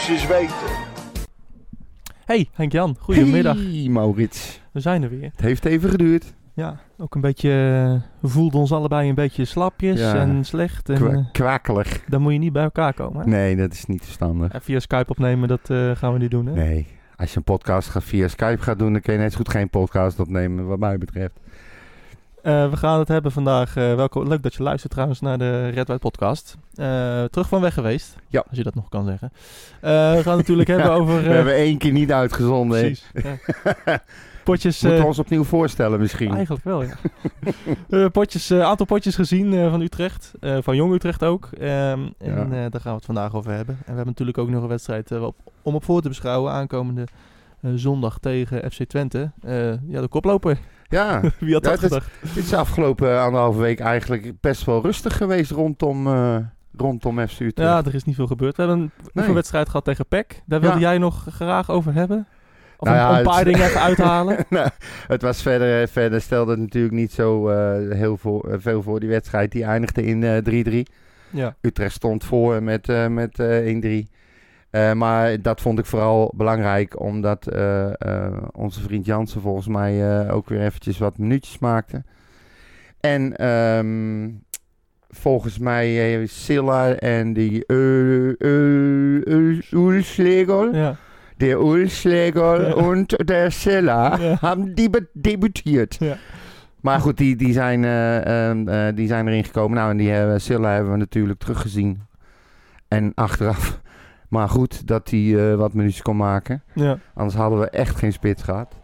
moest je eens weten. Hey Henk-Jan, goedemiddag. Hey Maurits. We zijn er weer. Het heeft even geduurd. Ja, ook een beetje, eh, we voelden ons allebei een beetje slapjes Ja. en slecht. En Kwa- eh, kwakelig. dan moet je niet bij elkaar komen. Hè? Nee, dat is niet verstandig. En via Skype opnemen, dat eh, gaan we niet doen. Hè? Nee. Als je een podcast gaat via Skype gaat doen, dan kun je net zo goed geen podcast opnemen, wat mij betreft. Eh, we gaan het hebben vandaag. eh, welko- leuk dat je luistert trouwens naar de Red White podcast. Eh, terug van weg geweest. Ja. Als je dat nog kan zeggen. We gaan het natuurlijk hebben over... We hebben één keer niet uitgezonden. precies. ja. Potjes... Moeten we ons opnieuw voorstellen misschien? Eigenlijk wel, ja. Potjes, aantal potjes gezien van Utrecht. van Jong Utrecht ook. Ehm, en Ja. daar gaan we het vandaag over hebben. En we hebben natuurlijk ook nog een wedstrijd op, om op voor te beschouwen. Aankomende zondag tegen FC Twente. Ja, de koploper. Ja, Wie had Ja, dat dat- gedacht? het is de afgelopen anderhalve week eigenlijk best wel rustig geweest rondom, eh rondom FC Utrecht. Ja, er is niet veel gebeurd. We hebben een Nee. oefenwedstrijd gehad tegen PEC. Daar wilde Ja. jij nog graag over hebben? Of Nou een, ja, een paar het- dingen even uithalen? nou, het was verder, verder stelde het natuurlijk niet zo eh, heel voor, eh, veel voor die wedstrijd. Die eindigde in eh 3-3. ja. Utrecht stond voor met, eh, met eh 1-3. Eh, maar dat vond ik vooral belangrijk, omdat eh, eh, onze vriend Jansen volgens mij ook weer eventjes wat minuutjes maakte. En ehm, volgens mij Silla en die Ulslegel, ja. der Ulslegel Ja. en der Silla Ja. hebben die debuteerd. Ja. Maar goed, die, die, zijn, eh, ehm, eh, die zijn erin gekomen. Nou, en die hebben, Silla hebben we natuurlijk teruggezien. En achteraf. Maar goed, dat hij eh, wat minuutjes kon maken. Ja. Anders hadden we echt geen spits gehad.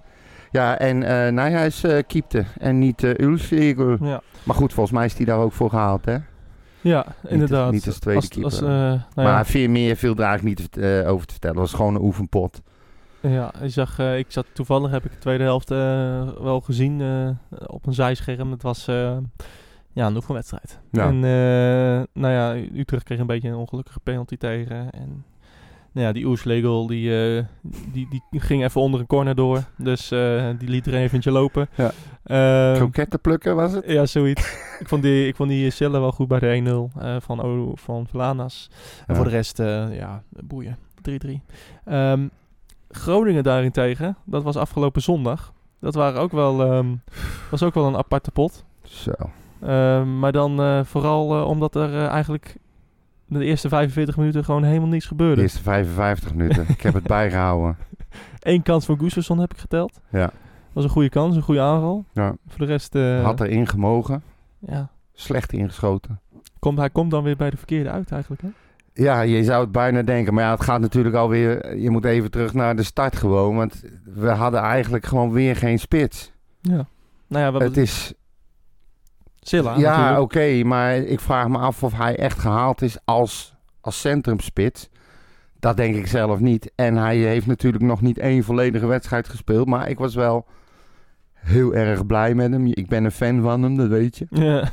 Ja, en eh Nijhuis eh keepte. En niet uh, ja. Maar goed, volgens mij is hij daar ook voor gehaald, hè? Ja, inderdaad. niet als tweede keeper. Als, nou ja. Maar veel meer viel er eigenlijk niet over te vertellen. Het was gewoon een oefenpot. Ja, ik, zag, ik zat toevallig, heb ik de tweede helft wel gezien op een zijscherm. Het was ja, een oefenwedstrijd. Ja. En nou ja, Utrecht kreeg een beetje een ongelukkige penalty tegen. En nou ja, die Oerslegel die, eh, die, die ging even onder een corner door. Dus eh, die liet er een eventje lopen. Ja. Ehm, Kroketten plukken was het? ja, zoiets. ik vond die, ik vond die Silla wel goed bij de 1-0 eh, van, O- van Vlanas. En voor de rest, ja, boeien. 3-3. Ehm, Groningen daarentegen, dat was afgelopen zondag. Dat waren ook wel, ehm, was ook wel een aparte pot. Zo. Maar dan vooral omdat er eigenlijk de eerste 45 minuten gewoon helemaal niets De gebeurde. eerste 55 minuten. ik heb het bijgehouden. Eén kans van Gustafsson heb ik geteld. Ja. was een goede kans, een goede aanval. ja. Voor de rest, eh, Had erin gemogen. ja, Slecht ingeschoten. komt, hij komt dan weer bij de verkeerde uit eigenlijk. Hè? Ja, je zou het bijna denken. Maar ja, het gaat natuurlijk alweer... Je moet even terug naar de start gewoon. Want we hadden eigenlijk gewoon weer geen spits. Ja. Nou ja, Het is... Silla Ja, oké. maar ik vraag me af of hij echt gehaald is als, als centrumspits. Dat denk ik zelf niet. En hij heeft natuurlijk nog niet één volledige wedstrijd gespeeld. Maar ik was wel heel erg blij met hem. Ik ben een fan van hem, dat weet je. Ja.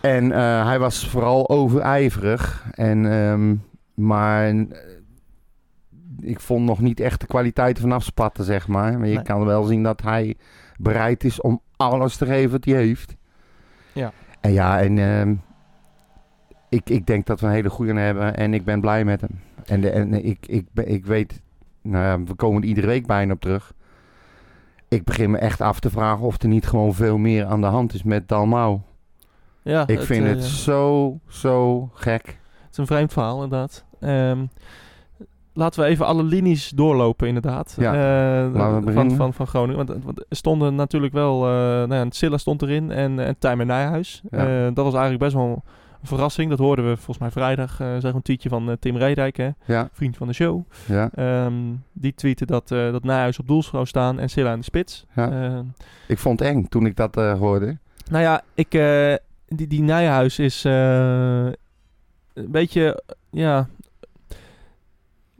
En eh, hij was vooral overijverig. En, ehm, maar eh, ik vond nog niet echt de kwaliteiten vanaf spatten, zeg maar. Maar je Nee. kan wel zien dat hij bereid is om alles te geven wat hij heeft. Ja. En ja, en ehm, ik, ik denk dat we een hele goede hebben. En ik ben blij met hem. En, de, en ik, ik, ik weet, nou ja, we komen er iedere week bijna op terug. Ik begin me echt af te vragen of er niet gewoon veel meer aan de hand is met Dalmau. ja, Ik vind eh, het zo, zo gek. Het is een vreemd verhaal, inderdaad. Ehm, laten we even alle linies doorlopen, inderdaad. Ja, Eh, laten we van, van, van Groningen. Want, want er stonden natuurlijk wel... eh nou ja, Silla stond erin en, en Tijmen Nijhuis. Ja. Eh, dat was eigenlijk best wel een verrassing. Dat hoorden we volgens mij vrijdag. zeg een tweetje van Tim hè, Ja, vriend van de show. ja, Ehm, die tweette dat, dat Nijhuis op doel zou staan en Silla in de spits. Ehm, Ik vond het eng toen ik dat hoorde. nou ja, ik, die, die Nijhuis is een beetje, ja...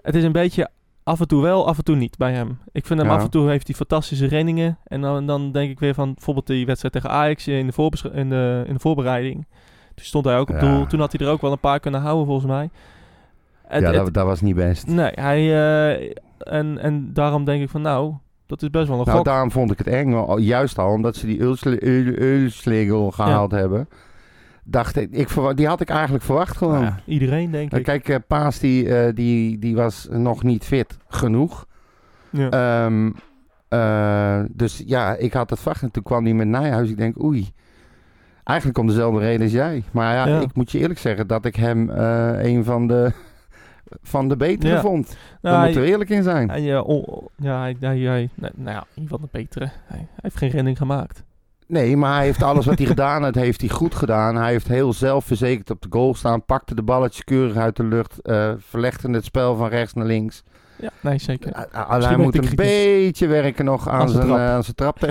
Het is een beetje af en toe wel, af en toe niet bij hem. Ik vind hem Ja. af en toe heeft hij fantastische renningen. En dan, dan denk ik weer van bijvoorbeeld die wedstrijd tegen Ajax in de, in de, in de voorbereiding. Toen stond hij ook op Ja. doel. Toen had hij er ook wel een paar kunnen houden volgens mij. Het- ja, het- dat, was niet best. nee, hij... eh, en, en daarom denk ik van nou, dat is best wel een Nou, gok. daarom vond ik het eng. Juist al omdat ze die Ulsle- Ul- Ulslegel gehaald hebben. Dacht ik, ik die had ik eigenlijk verwacht gewoon. Nou ja, iedereen denk Eh, ik. Kijk, eh, Paas die, eh, die, die was nog niet fit genoeg. Ja. Ehm, eh, dus ja, ik had het verwacht. En toen kwam hij met Nijhuis. Ik denk, oei. Eigenlijk om dezelfde reden als jij. Maar ja, Ja. ik moet je eerlijk zeggen dat ik hem een van de, van de betere Ja. vond. Nou, Daar moeten we eerlijk in zijn. hij, ja, hij, hij, hij- nou, nou ja, een van de betere. Hij, hij heeft geen redding gemaakt. Nee, maar hij heeft alles wat hij gedaan heeft, heeft hij goed gedaan. Hij heeft heel zelfverzekerd op de goal staan. Pakte de balletjes keurig uit de lucht. eh verlegde het spel van rechts naar links. Ja, nee, zeker. Uh, uh, hij moet een beetje werken nog aan, Aan zijn zijn, trap. eh, aan zijn trap.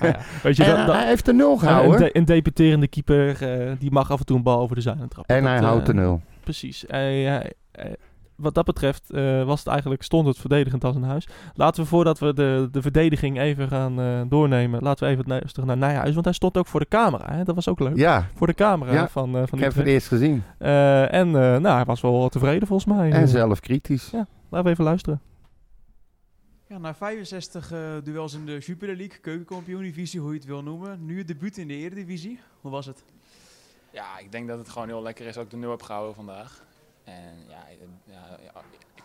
Ah ja, Weet je, dat, dat- hij heeft de nul een, gehouden. de- een debuterende keeper, eh, die mag af en toe een bal over de zijlijn trappen. en hij houdt de nul. Precies. Hij- hij- eh, wat dat betreft eh, was het eigenlijk, stond het verdedigend als een huis. Laten we voordat we de, de verdediging even gaan eh, doornemen, laten we even terug naar Nijhuis. Want hij stond ook voor de camera. Hè? Dat was ook leuk. Ja, Voor de camera Ja, van, eh van ik heb het eerst gezien. Eh, en eh, nou, hij was wel tevreden volgens mij. En zelf kritisch. Ja. Laten we even luisteren. Ja, na 65 eh, duels in de Jupiler League, keukenkampioen-divisie, hoe je het wil noemen. Nu het debuut in de Eredivisie. Hoe was het? Ja, ik denk dat het gewoon heel lekker is dat ik de nul heb gehouden vandaag. En ja,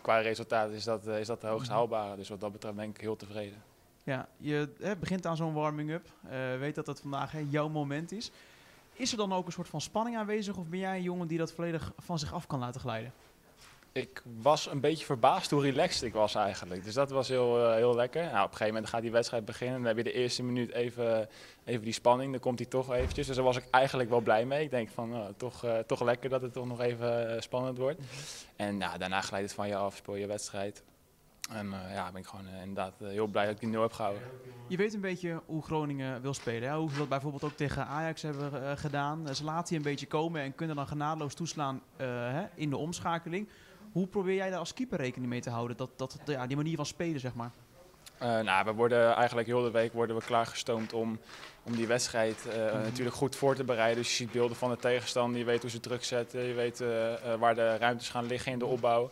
qua resultaat is dat, eh, is dat de hoogst haalbare. Dus wat dat betreft ben ik heel tevreden. Ja, je hè, begint aan zo'n warming-up. eh, weet dat het vandaag hè, jouw moment is. Is er dan ook een soort van spanning aanwezig? Of ben jij een jongen die dat volledig van zich af kan laten glijden? Ik was een beetje verbaasd hoe relaxed ik was eigenlijk. Dus dat was heel, eh, heel lekker. Nou, op een gegeven moment gaat die wedstrijd beginnen. Dan heb je de eerste minuut even, even die spanning. Dan komt hij toch eventjes. Dus daar was ik eigenlijk wel blij mee. Ik denk van, nou, toch, eh, toch lekker dat het toch nog even eh, spannend wordt. En nou, daarna glijdt het van je af, speel je wedstrijd. En ja, ben ik gewoon inderdaad heel blij dat ik die nul heb gehouden. Je weet een beetje hoe Groningen wil spelen. Hè? Hoe ze dat bijvoorbeeld ook tegen Ajax hebben gedaan. Ze laten je een beetje komen en kunnen dan genadeloos toeslaan hè, in de omschakeling. Hoe probeer jij daar als keeper rekening mee te houden? Dat, dat, ja, die manier van spelen, zeg maar. Eh, nou, we worden eigenlijk heel de week worden we klaargestoomd om, om die wedstrijd eh, natuurlijk goed voor te bereiden. Dus je ziet beelden van de tegenstander, je weet hoe ze druk zetten, je weet eh, waar de ruimtes gaan liggen in de opbouw.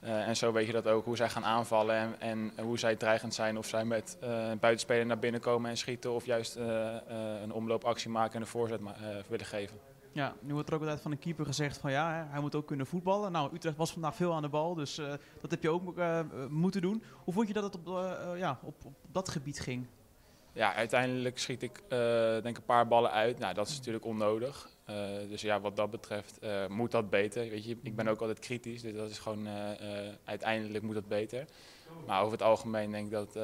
En zo weet je dat ook, hoe zij gaan aanvallen en, en hoe zij dreigend zijn. Of zij met buitenspeler naar binnen komen en schieten of juist een omloopactie maken en een voorzet willen geven. Ja, nu wordt er ook altijd van een keeper gezegd van ja, hij moet ook kunnen voetballen. Nou, Utrecht was vandaag veel aan de bal, dus eh, dat heb je ook eh, moeten doen. Hoe vond je dat het op, eh, ja, op, op dat gebied ging? Ja, uiteindelijk schiet ik denk een paar ballen uit. Nou, dat is natuurlijk onnodig. Dus ja, wat dat betreft moet dat beter. Weet je, ik ben ook altijd kritisch, dus dat is gewoon uiteindelijk moet dat beter. Maar over het algemeen denk ik dat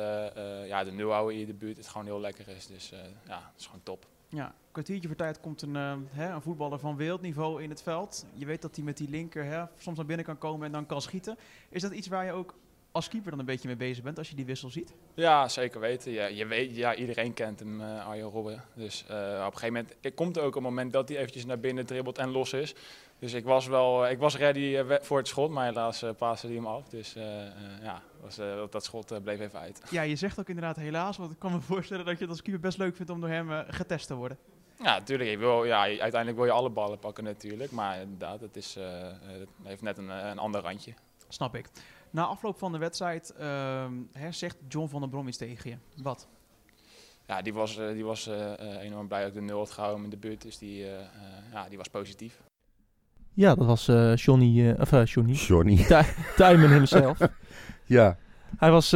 ja, de nul houden in je debuut het gewoon heel lekker is. Dus ja, het is gewoon top. Ja, een kwartiertje voor tijd komt een, eh, hè, een voetballer van wereldniveau in het veld. Je weet dat hij met die linker hè, soms naar binnen kan komen en dan kan schieten. Is dat iets waar je ook als keeper dan een beetje mee bezig bent als je die wissel ziet? Ja, zeker weten. Ja, je weet, ja, iedereen kent hem, eh Arjen Robben. Dus eh, op een gegeven moment komt er ook een moment dat hij eventjes naar binnen dribbelt en los is. Dus ik was wel, ik was ready eh, voor het schot, maar helaas uh, paste hij hem af. Dus eh, eh, ja, was, eh, dat schot eh, bleef even uit. Ja, je zegt ook inderdaad helaas, want ik kan me voorstellen dat je het als keeper best leuk vindt om door hem eh, getest te worden. Ja, natuurlijk. Ja, uiteindelijk wil je alle ballen pakken natuurlijk. Maar inderdaad, het, is, eh, eh, het heeft net een, eh, een ander randje. Snap ik. Na afloop van de wedstrijd ehm, hè, zegt John van der Brom iets tegen je. Wat? Ja, die was, eh, die was eh, eh, enorm blij dat ik de nul had gehouden in de buurt. Dus die, eh, eh, ja, die was positief. Ja, dat was eh Johnny, eh, of eh, Johnny, Johnny. Himself. Ja, Hij was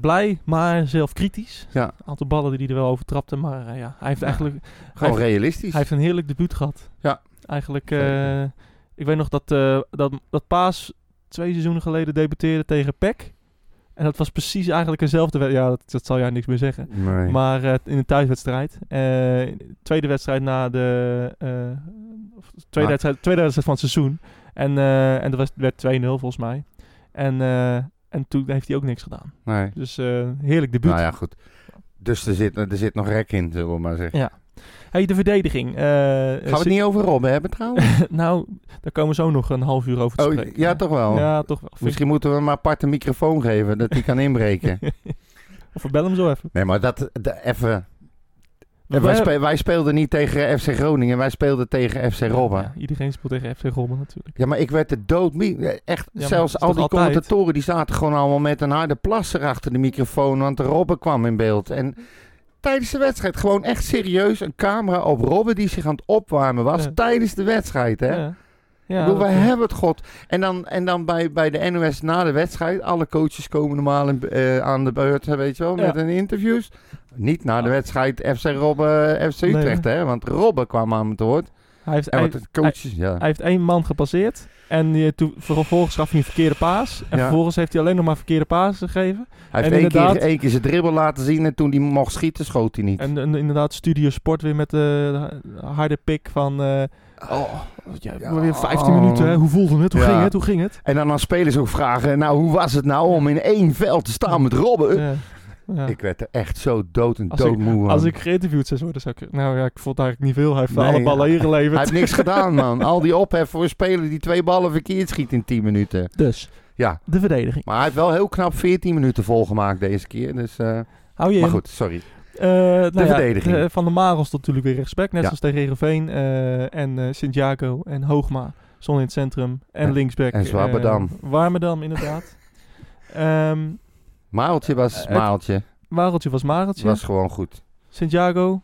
blij, maar zelf kritisch. Ja. Een aantal ballen die hij er wel over trapte, maar ja, hij heeft Ja. eigenlijk gewoon Hij- realistisch. hij heeft een heerlijk debuut gehad. Ja. Eigenlijk, ik weet nog dat, dat, dat Paas twee seizoenen geleden debuteerde tegen PEC. En dat was precies eigenlijk eenzelfde wedstrijd. Ja, dat, dat zal jij niks meer zeggen. nee. Maar eh, in een thuiswedstrijd. Eh, tweede wedstrijd na de. of tweede, Ah. wedstrijd, tweede wedstrijd van het seizoen. En, en dat was, werd 2-0 volgens mij. En, en toen heeft hij ook niks gedaan. nee. Dus heerlijk debuut. Nou ja, goed. Dus er zit, er zit nog rek in, zullen we maar zeggen. Ja. Hey, de verdediging. eh, Gaan we het niet over Robben hebben trouwens? nou, daar komen we zo nog een half uur over te Oh, spreken. ja, toch wel? Ja, toch wel. Misschien moeten we hem maar apart een microfoon geven, dat hij kan inbreken. Of we bellen hem zo even. Nee, maar dat, even... Wij, wij speelden niet tegen FC Groningen, wij speelden tegen FC Robben. Ja, iedereen speelt tegen FC Robben natuurlijk. Ja, maar ik werd de dood. Echt, zelfs al die altijd? commentatoren die zaten gewoon allemaal met een harde plasser achter de microfoon, want de Robben kwam in beeld. En tijdens de wedstrijd. Gewoon echt serieus een camera op Robben die zich aan het opwarmen was Ja. tijdens de wedstrijd. Hè? Ja. Ja, bedoel, wij hebben het god. En dan, en dan bij, bij de NOS na de wedstrijd. Alle coaches komen normaal in, eh, aan de beurt, weet je wel, met hun interviews. Niet na de wedstrijd FC Robben, FC Nee, Utrecht, hè. Want Robben kwam aan het woord. hij, heeft, hij, coaches, hij heeft één man gepasseerd. En toen, vervolgens gaf hij een verkeerde paas. En Ja. vervolgens heeft hij alleen nog maar verkeerde paas gegeven. Hij heeft en één keer, één keer zijn dribbel laten zien en toen hij mocht schieten, schoot hij niet. En, en inderdaad, Studio Sport weer met de harde pik van... eh, oh. ja, weer 15 minuten, hè? hoe voelde het? Hoe Ja. ging het? Hoe ging het? En dan als spelers ook vragen, nou hoe was het nou om in één veld te staan met Robben? Ja. Ja. Ik werd er echt zo dood en doodmoe van. Als ik geïnterviewd zou worden, zou ik... Nou ja, ik vond eigenlijk niet veel. Hij heeft Nee, alle ballen ja. ingeleverd. Hij heeft niks gedaan, man. Al die ophef voor een speler die twee ballen verkeerd schiet in 10 minuten. Dus, Ja, de verdediging. maar hij heeft wel heel knap 14 minuten volgemaakt deze keer. Dus, eh, Hou je maar in. goed, sorry. Eh, nou ja, verdediging. de- van de Marel stond natuurlijk weer respect. Net Ja. zoals tegen Heerenveen. eh en Santiago en Hoogma. Stonden in het centrum. En, En- linksback. en eh, Warmerdam, inderdaad. Ehm Maaltje was Eh, Maaltje. Mareltje was Mareltje. Was gewoon goed. Santiago.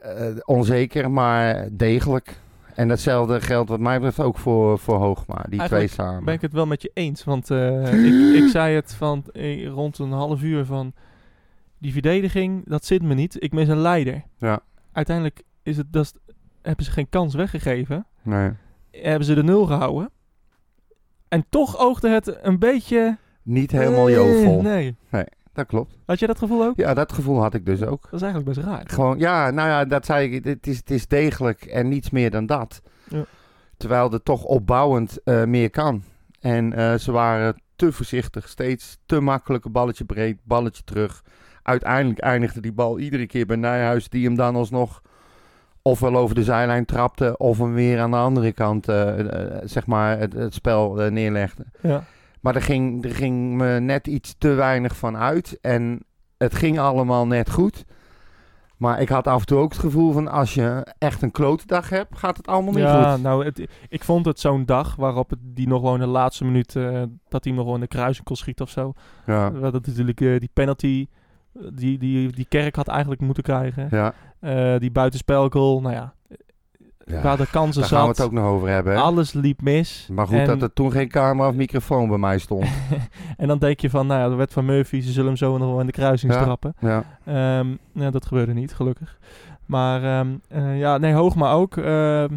Eh, onzeker, maar degelijk. En datzelfde geldt wat mij betreft ook voor, voor Hoogma. Die Eigenlijk twee samen. Ben ik het wel met je eens. Want eh, ik, ik zei het van eh, rond een half uur van... Die verdediging, dat zit me niet. Ik mis een leider. Ja. Uiteindelijk is het, dat is- hebben ze geen kans weggegeven. Nee. Hebben ze de nul gehouden. En toch oogde het een beetje... Niet helemaal eh, jovel. Nee. Dat klopt. Had jij dat gevoel ook? Ja, dat gevoel had ik dus ook. Dat is eigenlijk best raar. Gewoon, ja, nou ja, dat zei ik. Het is, het is degelijk en niets meer dan dat. Ja. Terwijl er toch opbouwend eh, meer kan. En eh, ze waren te voorzichtig. Steeds te makkelijk een balletje breed, balletje terug. Uiteindelijk eindigde die bal iedere keer bij Nijhuis. Die hem dan alsnog ofwel over de zijlijn trapte. Of hem weer aan de andere kant, eh, eh, zeg maar, het, het spel eh, neerlegde. Ja. Maar er ging, er ging me net iets te weinig van uit. En het ging allemaal net goed. Maar ik had af en toe ook het gevoel van als je echt een klote dag hebt, gaat het allemaal niet Ja, goed. nou, het, ik vond het zo'n dag waarop het, die nog gewoon de laatste minuut, eh, dat hij nog gewoon de kruising kon schieten of zo. Ja, We hadden natuurlijk eh, die penalty, eh, die, die, die Kerk had eigenlijk moeten krijgen. ja. Eh, die buitenspelgoal, nou ja, ja. waar de kansen Daar gaan we zat. het ook nog over hebben. Hè? Alles liep mis. Maar goed en, dat er toen geen camera of microfoon bij mij stond. en dan denk je van, nou ja, de wet van Murphy, ze zullen hem zo nog wel in de kruising Ja. strappen. ja. Ehm, nou, dat gebeurde niet, gelukkig. Maar ehm, eh, ja, nee, Hoogma ook. ehm,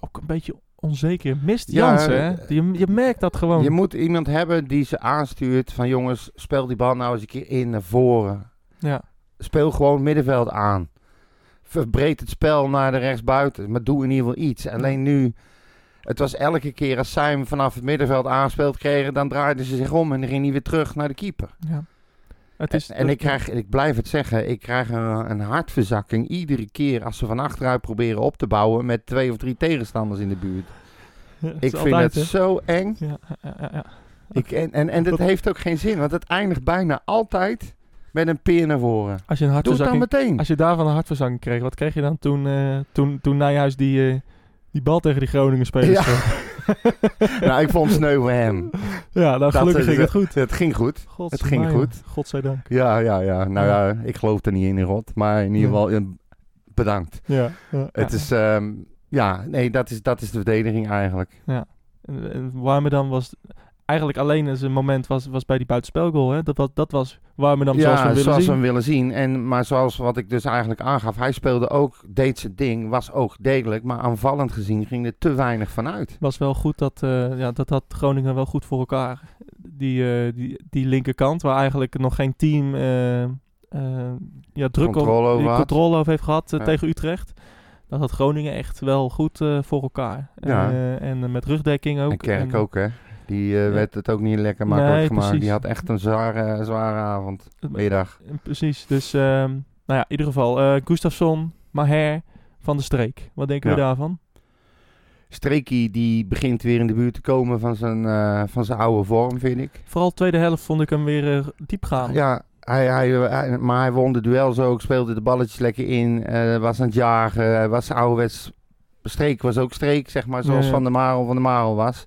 ook een beetje onzeker. Mist Ja, Jansen, hè? eh, Je, je merkt dat gewoon. Je moet iemand hebben die ze aanstuurt van jongens, speel die bal nou eens een keer in naar voren. ja. Speel gewoon middenveld aan. Verbreed het spel naar de rechtsbuiten. Maar doe in ieder geval iets. Alleen nu, het was elke keer als zij hem vanaf het middenveld aangespeeld kregen, dan draaiden ze zich om en dan ging hij weer terug naar de keeper. ja. Het is, en en ik, krijg, ik blijf het zeggen, ik krijg een, een hartverzakking iedere keer als ze van achteruit proberen op te bouwen met twee of drie tegenstanders in de buurt. Ik vind altijd, het zo eng. Ja, ja. Ik, en en, en dat heeft ook geen zin, want het eindigt bijna altijd met een peer naar voren. Als je een Doe het dan meteen. als je daarvan een hartverzakking kreeg, wat kreeg je dan toen, eh toen, toen Nijhuis die, eh, die bal tegen die Groningen spelers Ja. nou, ik vond het sneu voor hem. ja, nou gelukkig ging het goed. Het ging goed. Gods het ging goed. Godzijdank. Ja, ja, ja. Nou Ja. ja, ik geloof er niet in, in rot. Maar in ieder Ja. geval, bedankt. Ja, ja, Het ja. is, ehm, ja, nee, dat is, dat is de verdediging eigenlijk. En, en Warmerdam was eigenlijk alleen zijn moment was, was bij die buitenspelgoal. Hè? Dat was, dat was zoals we ja, hem willen zoals zien. we hem willen zien. En, maar zoals wat ik dus eigenlijk aangaf, hij speelde ook, deed zijn ding, was ook degelijk. Maar aanvallend gezien ging er te weinig van uit. was wel goed dat, eh, ja, dat had Groningen wel goed voor elkaar. Die, eh, die, die linkerkant, waar eigenlijk nog geen team eh, ja, druk Controle over die controle over heeft gehad eh, Ja. tegen Utrecht. Dat had Groningen echt wel goed voor elkaar. Ja. En met rugdekking ook. en Kerk En ook, hè. Die eh, werd het ook niet lekker makkelijk Nee, gemaakt. precies. Die had echt een zware, zware avond, het- middag. Eh, Precies, dus ehm, nou ja, in ieder geval eh Gustafsson, Maher, Van de Streek. Wat denken we Ja. daarvan? Streekie die begint weer in de buurt te komen van zijn, eh, van zijn oude vorm, vind ik. Vooral de tweede helft vond ik hem weer eh, diep gaan. Ja, hij, hij, hij- maar hij won de duels ook, speelde de balletjes lekker in, eh, was aan het jagen, was ouderwets. Streek was ook streek, zeg maar, zoals Ja, ja. Van der Marel van der Marel was.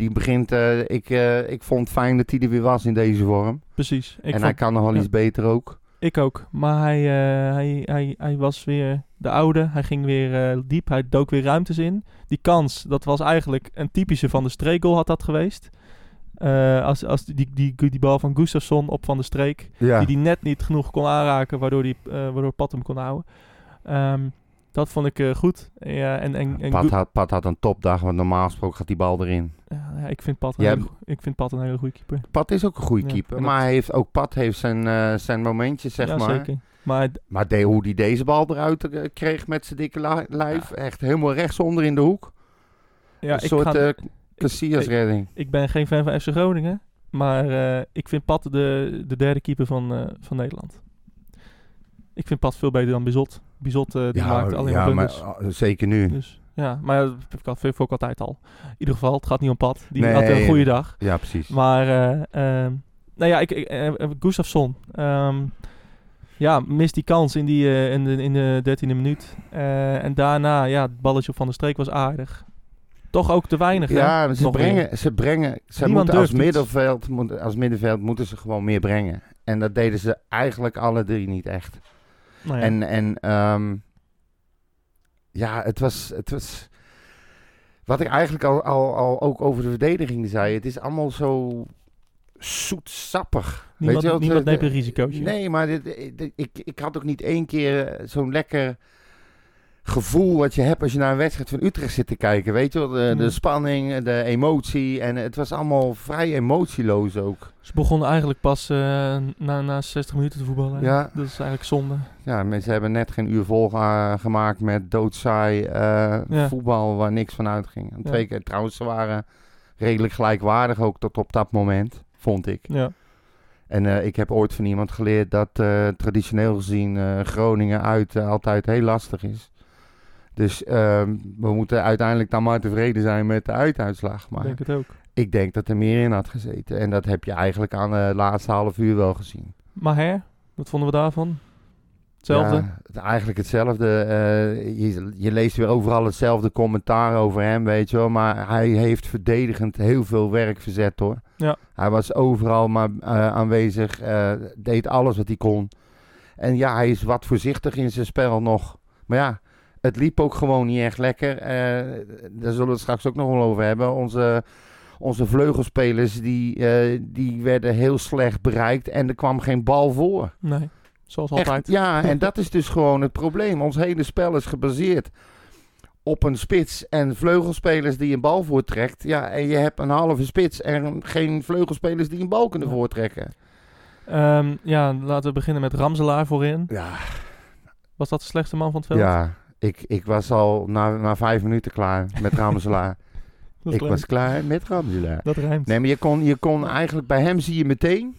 Die begint, eh, ik, eh, ik vond het fijn dat hij er weer was in deze vorm. Precies. Ik en vond, hij kan nog wel ja. iets beter ook. Ik ook. Maar hij, eh, hij, hij, hij was weer de oude. Hij ging weer diep. Hij dook weer ruimtes in. Die kans, dat was eigenlijk een typische van de streekgoal had dat geweest. Als als die, die, die, die bal van Gustafsson op van de streek. Ja. Die die net niet genoeg kon aanraken, waardoor, die, waardoor Pat hem kon houden. Ehm, dat vond ik eh, goed. Ja, en, en, en Pat, had, Pat had een topdag, want normaal gesproken gaat die bal erin. ja, ik, vind Pat een Jij- hele, ik vind Pat een hele goede keeper. Pat is ook een goede Ja, keeper, dat- maar hij heeft, ook Pat heeft zijn, eh, zijn momentjes, zeg ja, maar. zeker. Maar Maar de, hoe hij deze bal eruit eh, kreeg met zijn dikke li- lijf, echt helemaal rechtsonder in de hoek. ja, een ik, soort ga, ik, Casillas-redding. ik ben geen fan van FC Groningen. Maar ik vind Pat de, de derde keeper van, van Nederland. Ik vind Pat veel beter dan Bizot. Bizot eh, die maakt alleen ja, maar uh, zeker nu. Dus, ja, maar ja, dat vind ik al- vind ik altijd al. In ieder geval, het gaat niet om Pat. Die Nee, had een goede dag. Ja, precies. Maar, eh ehm, nou ja, ik, ik, eh, Gustafsson. ehm, ja, mist die kans in, die, in, de, in de dertiende minuut. En daarna, ja, het balletje op Van der Streek was aardig. Toch ook te weinig, hè? Ja, ze Nog brengen, ze brengen, ze Niemand moeten als middenveld, als middenveld moeten ze gewoon meer brengen. En dat deden ze eigenlijk alle drie niet echt. Nou ja. En, en ehm, ja, het was, het was, wat ik eigenlijk al, al, al ook over de verdediging zei, het is allemaal zo zoetsappig. niemand Weet je wat, niemand neemt een risicootje. Nee, maar dit, dit- ik, ik had ook niet één keer zo'n lekker gevoel wat je hebt als je naar een wedstrijd van Utrecht zit te kijken. Weet je wel, de, de spanning, de emotie. En het was allemaal vrij emotieloos ook. Ze begonnen eigenlijk pas eh, na, na 60 minuten te voetballen. Ja. Dat is eigenlijk zonde. Ja, mensen hebben net geen uur vol ge- gemaakt met doodsaai eh, Ja. voetbal waar niks van uitging. En Ja. twee keer trouwens, ze waren redelijk gelijkwaardig ook tot op dat moment, vond ik. Ja. En eh, ik heb ooit van iemand geleerd dat traditioneel gezien Groningen uit altijd heel lastig is. Dus ehm, we moeten uiteindelijk dan maar tevreden zijn met de uituitslag. Ik Maar denk het ook. ik denk dat er meer in had gezeten. En dat heb je eigenlijk aan de laatste half uur wel gezien. Maher, wat vonden we daarvan? Hetzelfde? Ja, het- eigenlijk hetzelfde. Eh, je, je leest weer overal hetzelfde commentaar over hem, weet je wel. Maar hij heeft verdedigend heel veel werk verzet, hoor. Ja. Hij was overal maar eh, aanwezig, eh, deed alles wat hij kon. En ja, hij is wat voorzichtig in zijn spel nog. Maar ja, het liep ook gewoon niet echt lekker. Eh, daar zullen we het straks ook nog wel over hebben. Onze, onze vleugelspelers, die, eh, die werden heel slecht bereikt en er kwam geen bal voor. Nee, zoals Echt, altijd. ja, en dat is dus gewoon het probleem. Ons hele spel is gebaseerd op een spits en vleugelspelers die een bal voortrekt. Ja, en je hebt een halve spits en geen vleugelspelers die een bal kunnen Ja. voortrekken. Ehm, ja, laten we beginnen met Ramselaar voorin. Ja, Was dat de slechtste man van het veld? ja ik, ik was al na, na vijf minuten klaar met Ramselaar. ik was klaar met Ramselaar. dat rijmt. Nee, maar je kon, je kon eigenlijk bij hem zie je meteen.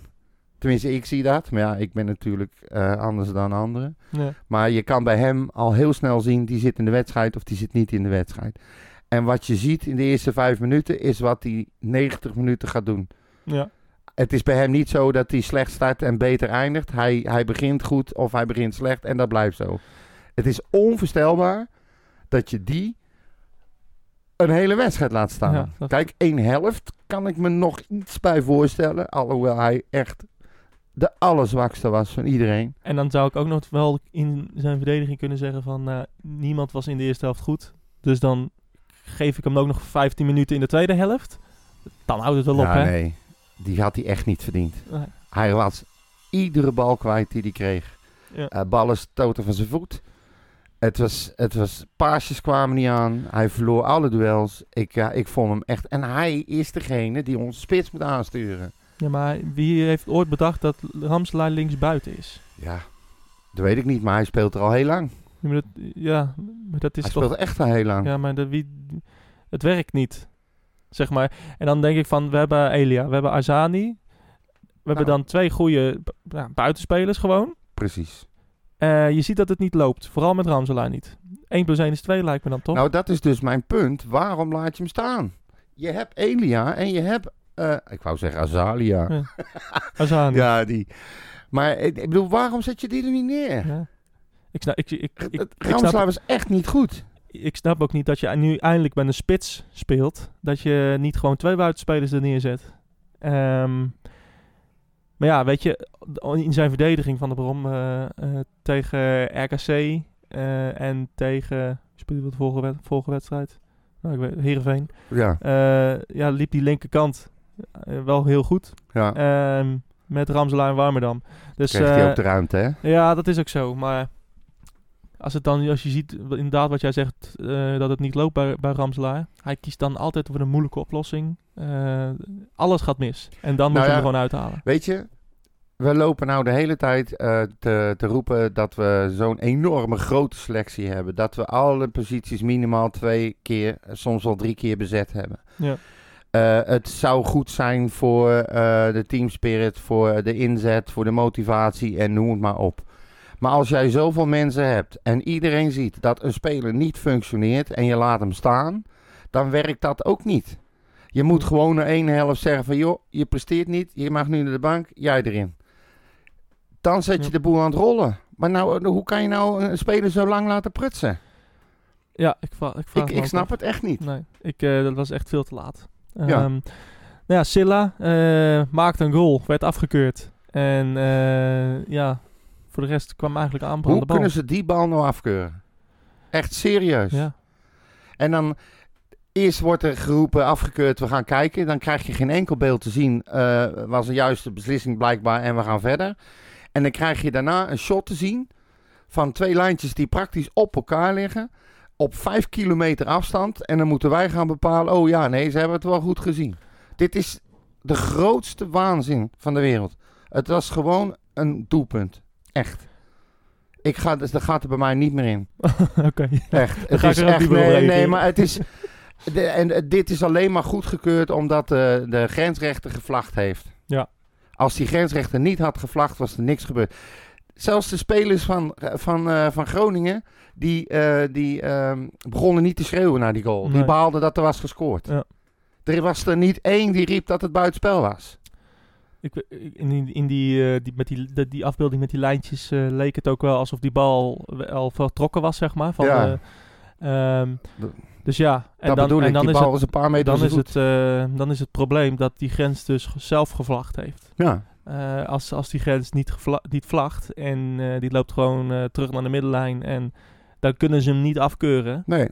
Tenminste, ik zie dat. Maar ja, ik ben natuurlijk eh, anders dan anderen. Ja. Maar je kan bij hem al heel snel zien, die zit in de wedstrijd of die zit niet in de wedstrijd. En wat je ziet in de eerste vijf minuten is wat hij 90 minuten gaat doen. Ja. Het is bij hem niet zo dat hij slecht start en beter eindigt. Hij, hij begint goed of hij begint slecht en dat blijft zo. Het is onvoorstelbaar dat je die een hele wedstrijd laat staan. Ja, dat- Kijk, één helft kan ik me nog iets bij voorstellen. Alhoewel hij echt de allerzwakste was van iedereen. En dan zou ik ook nog wel in zijn verdediging kunnen zeggen van... eh, niemand was in de eerste helft goed. Dus dan geef ik hem ook nog 15 minuten in de tweede helft. Dan houdt het wel op, hè? nee. Die had hij echt niet verdiend. Nee. Hij was iedere bal kwijt die hij kreeg. Ja. Eh, ballen stoten van zijn voet. Het was, het was, paasjes kwamen niet aan. Hij verloor alle duels. Ik, ja, ik vond hem echt... En hij is degene die onze spits moet aansturen. Ja, maar wie heeft ooit bedacht dat Ramselaar links buiten is? Ja, dat weet ik niet. Maar hij speelt er al heel lang. Ja, maar dat, ja, maar dat is hij toch... speelt echt al heel lang. Ja, maar de, wie, het werkt niet. Zeg maar. En dan denk ik van, we hebben Elia, we hebben Azani. We hebben Nou. dan twee goede buitenspelers gewoon. Precies. Eh, je ziet dat het niet loopt. Vooral met Ramselaar niet. 1 plus 1 is 2 lijkt me dan toch? Nou, dat is dus mijn punt. Waarom laat je hem staan? Je hebt Elia en je hebt... eh, ik wou zeggen Azalia. Ja. Azani. Ja, die. Maar ik, bedoel, waarom zet je die er niet neer? Ja. Ik, snap, ik, ik, ik, Ramselaar was echt niet goed. ik snap ook niet dat je nu eindelijk met een spits speelt. Dat je niet gewoon twee buitenspelers er neerzet. Ehm, Maar ja, weet je, in zijn verdediging van de Brom eh, eh, tegen RKC eh, en tegen, speelde de vorige, wed- vorige wedstrijd? Nou, ik weet, Heerenveen. Ja, ja, liep die linkerkant wel heel goed. ja. Ehm, met Ramselaar en Warmerdam. Dus Kreeg hij ook de ruimte, hè? ja, dat is ook zo. Maar als, het dan, als je ziet, inderdaad wat jij zegt, eh, dat het niet loopt bij, bij Ramselaar. Hij kiest dan altijd voor een moeilijke oplossing. Eh, alles gaat mis. En dan moet Nou je hem ja, er gewoon uithalen. Weet je, we lopen nou de hele tijd eh, te, te roepen dat we zo'n enorme grote selectie hebben. Dat we alle posities minimaal twee keer, soms wel drie keer bezet hebben. Ja. Het zou goed zijn voor de teamspirit, voor de inzet, voor de motivatie en noem het maar op. Maar als jij zoveel mensen hebt en iedereen ziet dat een speler niet functioneert en je laat hem staan, dan werkt dat ook niet. Je moet gewoon na één helft zeggen van joh, je presteert niet, je mag nu naar de bank, jij erin. Dan zet je de boel aan het rollen. Maar nou, hoe kan je nou een speler zo lang laten prutsen? Ja, ik, vraag, ik, vraag Ik, me ik ook snap af. het echt niet. Nee, ik, eh, dat was echt veel te laat. Ja. Ja. nou ja, Silla eh, maakte een goal, werd afgekeurd. En eh, ja, voor de rest kwam eigenlijk aan Hoe de bal. kunnen ze die bal nou afkeuren? Echt serieus. Ja, En dan eerst wordt er geroepen, afgekeurd, we gaan kijken. Dan krijg je geen enkel beeld te zien. eh, was een juiste beslissing blijkbaar en we gaan verder. En dan krijg je daarna een shot te zien van twee lijntjes die praktisch op elkaar liggen. Op vijf kilometer afstand. En dan moeten wij gaan bepalen, oh ja, nee, ze hebben het wel goed gezien. Dit is de grootste waanzin van de wereld. Het was gewoon een doelpunt. Echt. Ik ga, dus dat gaat er bij mij niet meer in. oké. Echt. Het is er echt nee, nee, maar het is. De, en eh, dit is alleen maar goedgekeurd omdat de, de grensrechter gevlacht heeft. Ja. Als die grensrechter niet had gevlacht, was er niks gebeurd. Zelfs de spelers van, van, eh, van Groningen, die, eh, die ehm, begonnen niet te schreeuwen naar die goal. Die behaalden dat er was gescoord. Ja. Er was er niet één die riep dat het buitenspel was. Ik, in, die- in die, eh, die, met die, die, die afbeelding met die lijntjes eh, leek het ook wel alsof die bal al vertrokken was, zeg maar. Van Ja. de, ehm, dus ja, en dat dan, en ik, dan is bal het, een paar meter dan is, het, eh, dan is het probleem dat die grens dus zelf gevlacht heeft. Ja. Als, als die grens niet, gevla- niet vlagt en die loopt gewoon terug naar de middenlijn en dan kunnen ze hem niet afkeuren. Nee.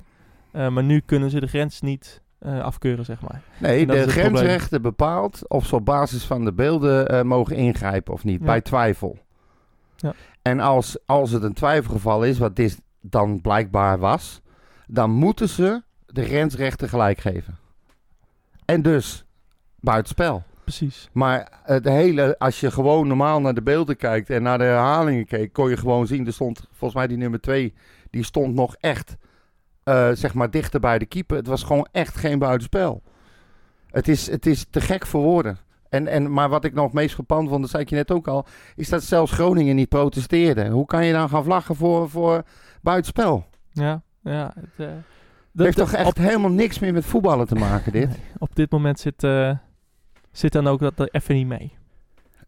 Maar nu kunnen ze de grens niet eh, afkeuren, zeg maar. Nee, de grensrechter bepaalt of ze op basis van de beelden eh, mogen ingrijpen of niet, Ja. bij twijfel. Ja. En als, als het een twijfelgeval is, wat dit dan blijkbaar was, dan moeten ze de grensrechter gelijk geven. En dus buitenspel. Precies. Maar het hele, als je gewoon normaal naar de beelden kijkt en naar de herhalingen keek, kon je gewoon zien, er stond volgens mij die nummer 2, die stond nog echt, eh, zeg maar, dichter bij de keeper. Het was gewoon echt geen buitenspel. Het is, het is te gek voor woorden. En, en, maar wat ik nog meest verpand vond, dat zei ik je net ook al, is dat zelfs Groningen niet protesteerde. Hoe kan je dan gaan vlaggen voor, voor buitenspel? Ja, ja. Het, eh, heeft toch echt op, helemaal niks meer met voetballen te maken, dit? op dit moment zit, eh, zit dan ook dat er even niet mee.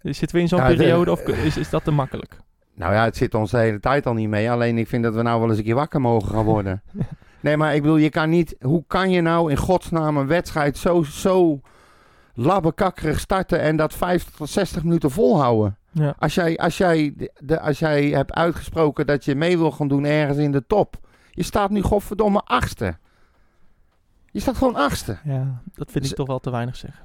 Zitten we in zo'n de- periode of is, is dat te makkelijk? Nou ja, het zit ons de hele tijd al niet mee. Alleen ik vind dat we nou wel eens een keer wakker mogen gaan worden. Nee, maar ik bedoel, je kan niet... Hoe kan je nou in godsnaam een wedstrijd zo, zo labbekakkerig starten... en dat 50 tot 60 minuten volhouden? Ja. Als jij, als, jij, de, als jij hebt uitgesproken dat je mee wil gaan doen ergens in de top... Je staat nu godverdomme achtste. Je staat gewoon achtste. ja, dat vind ik Z- toch wel te weinig zeggen.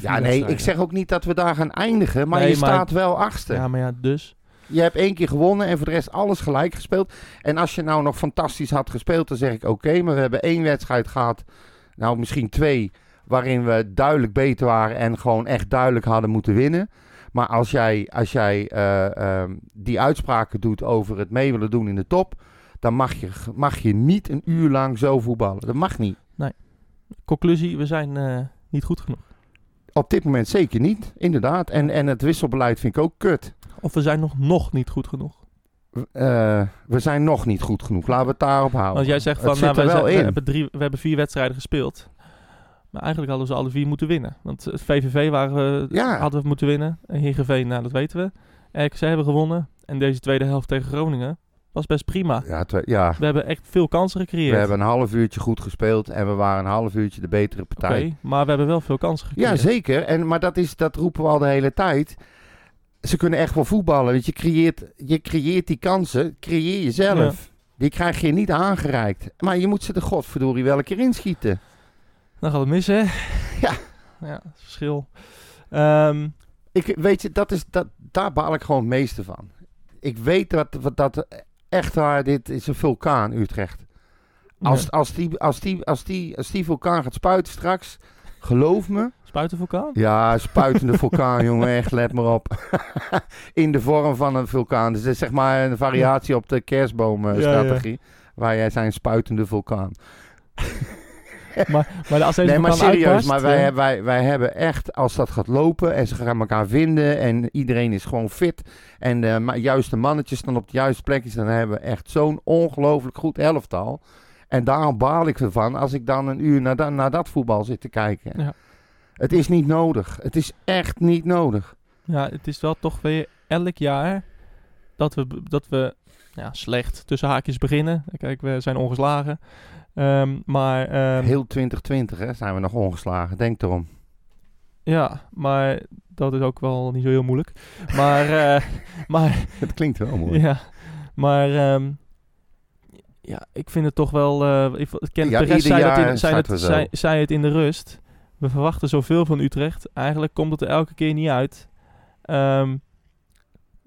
Ja, nee, ik zeg ook niet dat we daar gaan eindigen... maar Nee, je maar- staat wel achtste. Ja, maar ja, dus. Je hebt één keer gewonnen en voor de rest alles gelijk gespeeld. En als je nou nog fantastisch had gespeeld, dan zeg ik oké. maar we hebben één wedstrijd gehad, nou misschien twee, waarin we duidelijk beter waren en gewoon echt duidelijk hadden moeten winnen. Maar als jij, als jij eh, ehm, die uitspraken doet over het mee willen doen in de top, dan mag je, mag je niet een uur lang zo voetballen. Dat mag niet. Conclusie, we zijn eh, niet goed genoeg. Op dit moment zeker niet, inderdaad. En, en het wisselbeleid vind ik ook kut. Of we zijn nog, nog niet goed genoeg. Eh, we zijn nog niet goed genoeg. Laten we het daarop houden. Want jij zegt van, nou, wij wel zijn- we, hebben drie, we hebben vier wedstrijden gespeeld. Maar eigenlijk hadden ze alle vier moeten winnen. Want het VVV waren we, Ja. hadden we moeten winnen. En Heerenveen, nou dat weten we. RKC hebben gewonnen. En deze tweede helft tegen Groningen was best prima. Ja, ja, We hebben echt veel kansen gecreëerd. we hebben een half uurtje goed gespeeld en we waren een half uurtje de betere Oké, partij. maar we hebben wel veel kansen gecreëerd. Ja, zeker. En, maar dat, is, dat roepen we al de hele tijd. Ze kunnen echt wel voetballen. Want je creëert, je creëert die kansen, creëer je zelf. Die krijg je niet aangereikt. Maar je moet ze de godverdorie wel een keer inschieten. Dan gaat het mis, hè? Ja. Ja, verschil. Ehm, Ik, weet je, dat is, dat, daar baal ik gewoon het meeste van. Ik weet dat, dat echt waar, dit is een vulkaan, Utrecht. Als, ja. als, die, als, die, als, die, als die vulkaan gaat spuiten straks, geloof me. Spuitenvulkaan? Ja, spuitende vulkaan, jongen, echt, let maar op. In de vorm van een vulkaan. Dus het is zeg maar een variatie op de kerstboomstrategie. Waar jij zijn spuitende vulkaan. Maar, maar als Nee, maar vulkaan serieus, maar wij, hebben- wij, wij hebben echt, als dat gaat lopen en ze gaan elkaar vinden en iedereen is gewoon fit en de ma- juiste mannetjes staan op de juiste plekjes, dan hebben we echt zo'n ongelooflijk goed elftal. En daarom baal ik ervan als ik dan een uur naar, da- naar dat voetbal zit te kijken. Ja. Het is niet nodig. Het is echt niet nodig. Ja, het is wel toch weer elk jaar dat we, dat we ja, slecht tussen haakjes beginnen. Kijk, we zijn ongeslagen. Ehm, maar ehm, Heel 2020 hè, zijn we nog ongeslagen, denk erom. ja, maar dat is ook wel niet zo heel moeilijk. Maar, eh, maar Het klinkt wel mooi. ja, maar ehm, ja, ik vind het toch wel. eh ik, ken, Ja, de rest ieder zei, het in, zei, het, zo. zei, zei het in de rust. We verwachten zoveel van Utrecht. Eigenlijk komt het er elke keer niet uit. Ehm,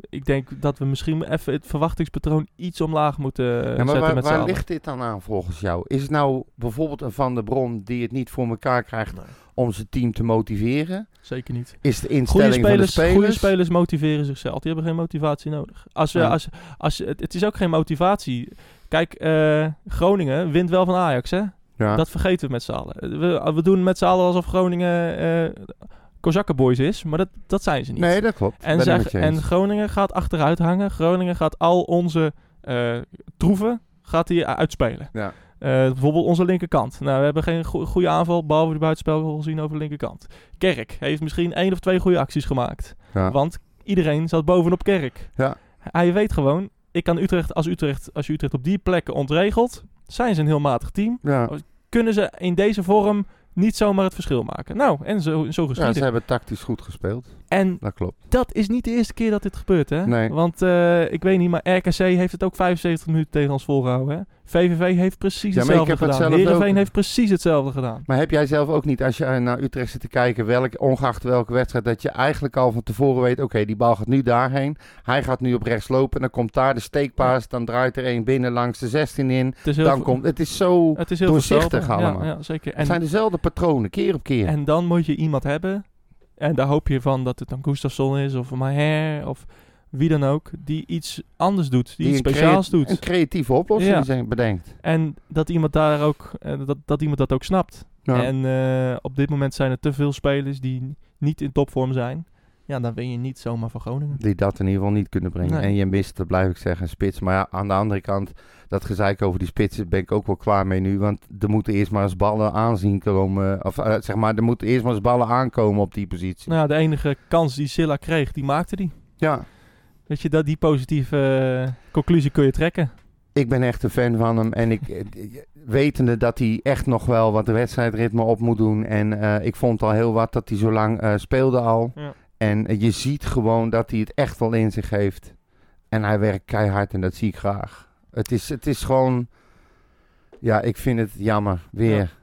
ik denk dat we misschien even het verwachtingspatroon iets omlaag moeten eh, Ja, maar zetten waar, met waar ligt dit dan aan volgens jou? Is het nou bijvoorbeeld een Van der Bron die het niet voor elkaar krijgt Nee, om zijn team te motiveren? zeker niet. Is de Goede instelling spelers, van de spelers? goede spelers motiveren zichzelf. Die hebben geen motivatie nodig. Als we, Ja. als, als, het, het is ook geen motivatie. Kijk, eh, Groningen wint wel van Ajax, hè? Ja. Dat vergeten we met z'n allen. We, we doen met z'n allen alsof Groningen eh Kozakkenboys is, maar dat, dat zijn ze niet. nee, dat klopt. en, en. Groningen gaat achteruit hangen. Groningen gaat al onze eh, troeven gaat die uitspelen. Ja. Eh, bijvoorbeeld onze linkerkant. Nou, we hebben geen go- goede aanval, behalve de buitenspel gezien over de linkerkant. Kerk heeft misschien één of twee goede acties gemaakt. Ja. Want iedereen zat bovenop Kerk. Ja. Hij weet gewoon, ik kan Utrecht als, Utrecht, als je Utrecht op die plekken ontregelt, zijn ze een heel matig team. Ja. Kunnen ze in deze vorm niet zomaar het verschil maken. Nou, en zo, zo ja, geschieden. ze hebben tactisch goed gespeeld. En Dat klopt. dat is niet de eerste keer dat dit gebeurt, hè? Nee. Want eh, ik weet niet, maar RKC heeft het ook 75 minuten tegen ons volgehouden, hè? VVV heeft precies Ja, hetzelfde het gedaan. zelf Heerenveen ook. heeft precies hetzelfde gedaan. Maar heb jij zelf ook niet, als je naar Utrecht zit te kijken, welk, ongeacht welke wedstrijd, dat je eigenlijk al van tevoren weet, oké, die bal gaat nu daarheen. Hij gaat nu op rechts lopen, dan komt daar de steekpaas, dan draait er één binnen langs de 16 in. Het Dan komt, het is zo, het is heel doorzichtig allemaal. Ja, ja, zeker. het En, zijn dezelfde patronen, keer op keer. en dan moet je iemand hebben, en daar hoop je van dat het dan Gustafsson is, of Maher, of wie dan ook, die iets anders doet, die, iets speciaals doet. Een creatieve oplossing Ja. zijn- bedenkt. En dat iemand daar ook, eh, dat, dat iemand dat ook snapt. Ja. En eh, op dit moment zijn er te veel spelers die niet in topvorm zijn. Ja, dan ben je niet zomaar van Groningen. Die dat in ieder geval niet kunnen brengen. Nee. En je mist, dat blijf ik zeggen, een spits. Maar ja, aan de andere kant, dat gezeik over die spitsen ben ik ook wel klaar mee nu. Want er moeten eerst maar eens ballen aanzien komen. Of eh, zeg maar, er moeten eerst maar eens ballen aankomen op die positie. Nou, de enige kans die Silla kreeg, die maakte die. Ja, Weet je, dat, die positieve eh, conclusie kun je trekken. ik ben echt een fan van hem. En ik, eh, wetende dat hij echt nog wel wat de wedstrijdritme op moet doen. En eh, ik vond al heel wat dat hij zo lang eh, speelde al. Ja. En eh, je ziet gewoon dat hij het echt wel in zich heeft. En hij werkt keihard en dat zie ik graag. Het is, het is gewoon... Ja, ik vind het jammer. Weer.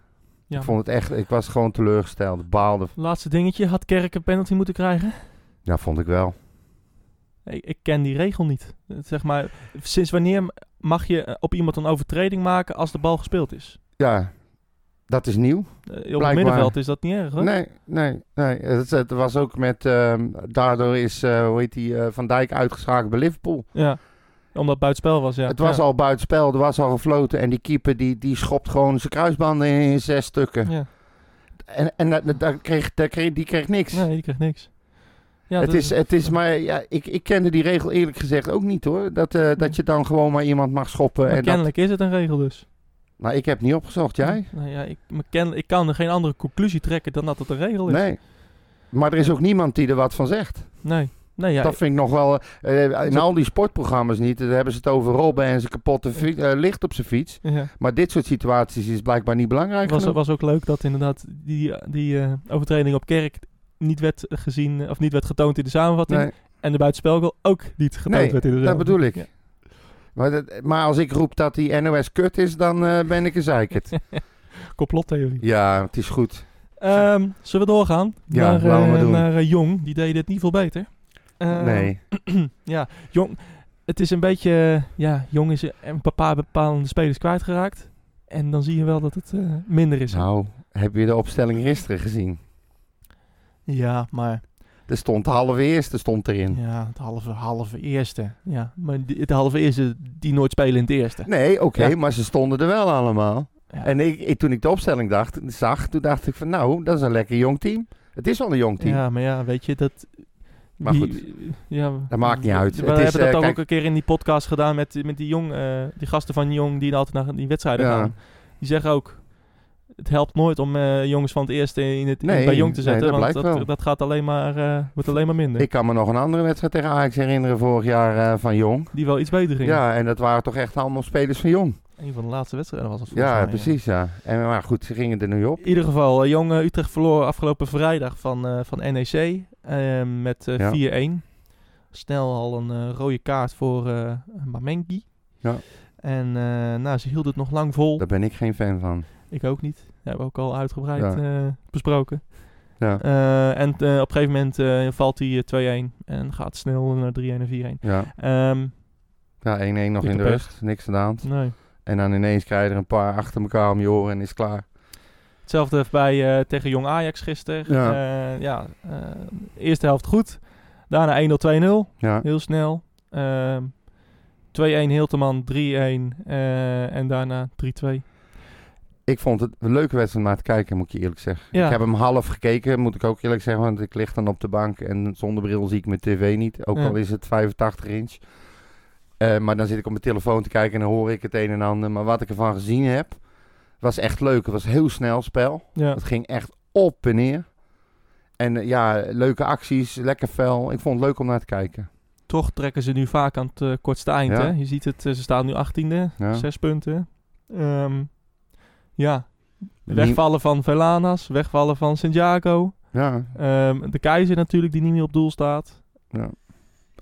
Ja. Ik vond het echt... Ik was gewoon teleurgesteld. Baalde. Laatste dingetje, had Kerk een penalty moeten krijgen? Ja, vond ik wel. Ik, ik ken die regel niet. Zeg maar, sinds wanneer mag je eh, op iemand een overtreding maken als de bal gespeeld is? Ja, dat is nieuw. Eh, op Blijkbaar. het middenveld is dat niet erg, hoor. Nee, nee, nee. Het, het was ook met... ehm, daardoor is, eh, hoe heet die, eh, Van Dijk uitgeschakeld bij Liverpool. Ja, omdat het buitenspel was, ja. Het was ja. al buitenspel, er was al gefloten. En die keeper die, die schopt gewoon zijn kruisbanden in, in zes stukken. Ja. En, en dat- dat- kreeg, daar kreeg, die kreeg niks. Nee, die kreeg niks. Ja, het, dat- is, het is maar, ja, ik, ik kende die regel eerlijk gezegd ook niet hoor. Dat, dat je dan gewoon maar iemand mag schoppen. maar En dat, kennelijk is het een regel dus. Nou, ik heb niet opgezocht, jij? Nou ja, ik, me ken, ik kan er geen andere conclusie trekken dan dat het een regel is. Nee. Maar er is ook niemand die er wat van zegt. Nee. Nee, ja, dat vind ik nog wel. eh, in al die sportprogramma's niet. Daar hebben ze het over Robben en zijn kapotte eh, licht op zijn fiets. ja. Maar dit soort situaties is blijkbaar niet belangrijk. Het was, was ook leuk dat inderdaad die, die eh, overtreding op Kerk niet werd gezien of niet werd getoond in de samenvatting. Nee. En de buitenspelgoal ook niet getoond Nee, werd in de dat bedoel ik. Ja. Maar, dat- maar als ik roep dat die NOS kut is, dan eh, ben ik een zeikert. Complottheorie. ja, het is goed. Ehm, zullen we doorgaan? Ja, naar, laten we eh, doen. naar eh, Jong. Die deed het niet veel beter. Ehm, nee. ja, Jong. Het is een beetje... ja, Jong is een paar bepaalde spelers kwijtgeraakt. En dan zie je wel dat het minder is. Nou, heb je de opstelling gisteren gezien? Ja, maar... Er stond de halve eerste stond erin. Ja, het halve, halve eerste. Ja, maar die- het halve eerste die nooit spelen in het eerste. Nee, oké, Ja. maar ze stonden er wel allemaal. Ja. En ik, ik- toen ik de opstelling dacht, zag, toen dacht ik van nou, dat is een lekker jong team. Het is wel een jong team. Ja, maar ja, weet je, dat... Maar goed, ja, dat maakt niet uit. We Het is, hebben dat eh, ook kijk- een keer in die podcast gedaan met, met die jong, eh, die gasten van Jong die altijd naar die wedstrijden Ja. gaan. Die zeggen ook, het helpt nooit om eh, jongens van het eerste in het, in- Nee, bij Jong te nee, zetten, dat want dat, dat gaat alleen maar, eh, wordt alleen maar minder. Ik kan me nog een andere wedstrijd tegen Ajax herinneren vorig jaar eh, van Jong. die wel iets beter ging. Ja, en dat waren toch echt allemaal spelers van Jong. Een van de laatste wedstrijden was het volgens Ja, mij, precies, ja. En, maar goed, ze gingen er nu op. In ieder geval, Jong Utrecht verloor afgelopen vrijdag van, van NEC met eh, Ja. 4-1. Snel al een rode kaart voor Mamengi. Ja. En nou, ze hield het nog lang vol. Daar ben ik geen fan van. Ik ook niet. Dat hebben we ook al uitgebreid Ja. eh, besproken. Ja, Eh, en eh, op een gegeven moment eh, valt hij eh, 2-1 en gaat snel naar 3-1 en 4-1. ja. Ehm, Ja, 1-1 nog in de rust. Niks aan de hand. nee. En dan ineens krijg je er een paar achter elkaar om je oren en is klaar. Hetzelfde bij, tegen Jong Ajax gisteren. Ja. Ja, eerste helft goed. Daarna 1-0, 2-0. Ja, Heel snel. Ehm 2-1 Hilteman, 3-1 eh, en daarna 3-2. Ik vond het een leuke wedstrijd om naar te kijken, moet ik je eerlijk zeggen. Ja. Ik heb hem half gekeken, moet ik ook eerlijk zeggen, want ik lig dan op de bank en zonder bril zie ik mijn tv niet. Ook Ja. al is het 85 inch. Eh, maar dan zit ik op mijn telefoon te kijken en dan hoor ik het een en ander. Maar wat ik ervan gezien heb, was echt leuk. Het was heel snel spel. Ja. Het ging echt op en neer. En eh, ja, leuke acties, lekker fel. Ik vond het leuk om naar te kijken. Toch trekken ze nu vaak aan het eh, kortste eind. Hè? Je ziet het, ze staan nu 18e, Ja. zes punten. Ehm, ja, wegvallen van Velanas, wegvallen van Santiago. Ja, Ehm, de keizer natuurlijk, die niet meer op doel staat. ja,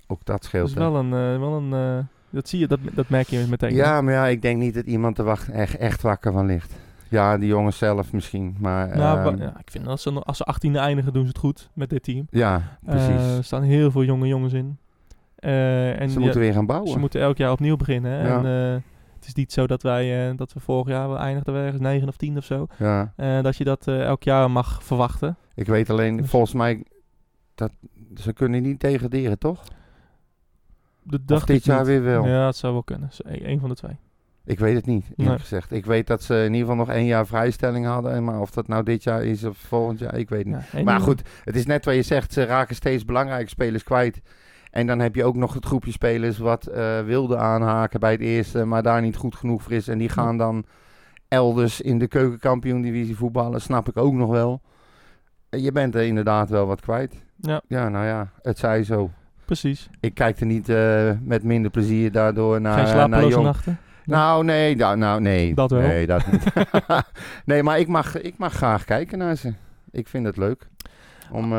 ook dat Dat scheelt. is hè. wel een, eh, wel een eh, dat zie je, dat, dat merk je meteen. Ja, maar ja, ik denk niet dat iemand er wacht, echt, echt wakker van ligt. Ja, die jongens zelf misschien, maar... Nou, ehm, ja, ik vind als ze, als ze 18e eindigen, doen ze het goed met dit team. ja, precies. Eh, er staan heel veel jonge jongens in. En Ze moeten weer gaan bouwen. ze moeten elk jaar opnieuw beginnen. Ja. En, het is niet zo dat wij eh, dat we vorig jaar wel eindigden we ergens 9 of 10 of zo. Ja, Eh, dat je dat eh, elk jaar mag verwachten. ik weet alleen, Dus- volgens mij, dat, ze kunnen niet degraderen, toch? Dat Of dacht dit ik jaar niet. weer wel? Ja, het zou wel kunnen. Zo, e- Eén van de twee. Ik weet het niet, eerlijk Nee. gezegd. Ik weet dat ze in ieder geval nog één jaar vrijstelling hadden. Maar of dat nou dit jaar is of volgend jaar, ik weet niet. Ja, Maar goed, het is net wat je zegt. Ze raken steeds belangrijke spelers kwijt. En dan heb je ook nog het groepje spelers wat eh, wilde aanhaken bij het eerste, maar daar niet goed genoeg voor is. En die gaan dan elders in de keukenkampioen-divisie voetballen. Snap ik ook nog wel. Eh, Je bent er inderdaad wel wat kwijt. Ja, Ja, nou ja, het zij zo. precies. Ik kijk er niet eh, met minder plezier daardoor naar, Geen naar slapeloze jong. nachten. Nou, nee, da- nou, nee. Dat wel. Nee, dat niet. nee, maar ik mag, ik mag graag kijken naar ze. Ik vind het leuk. Om,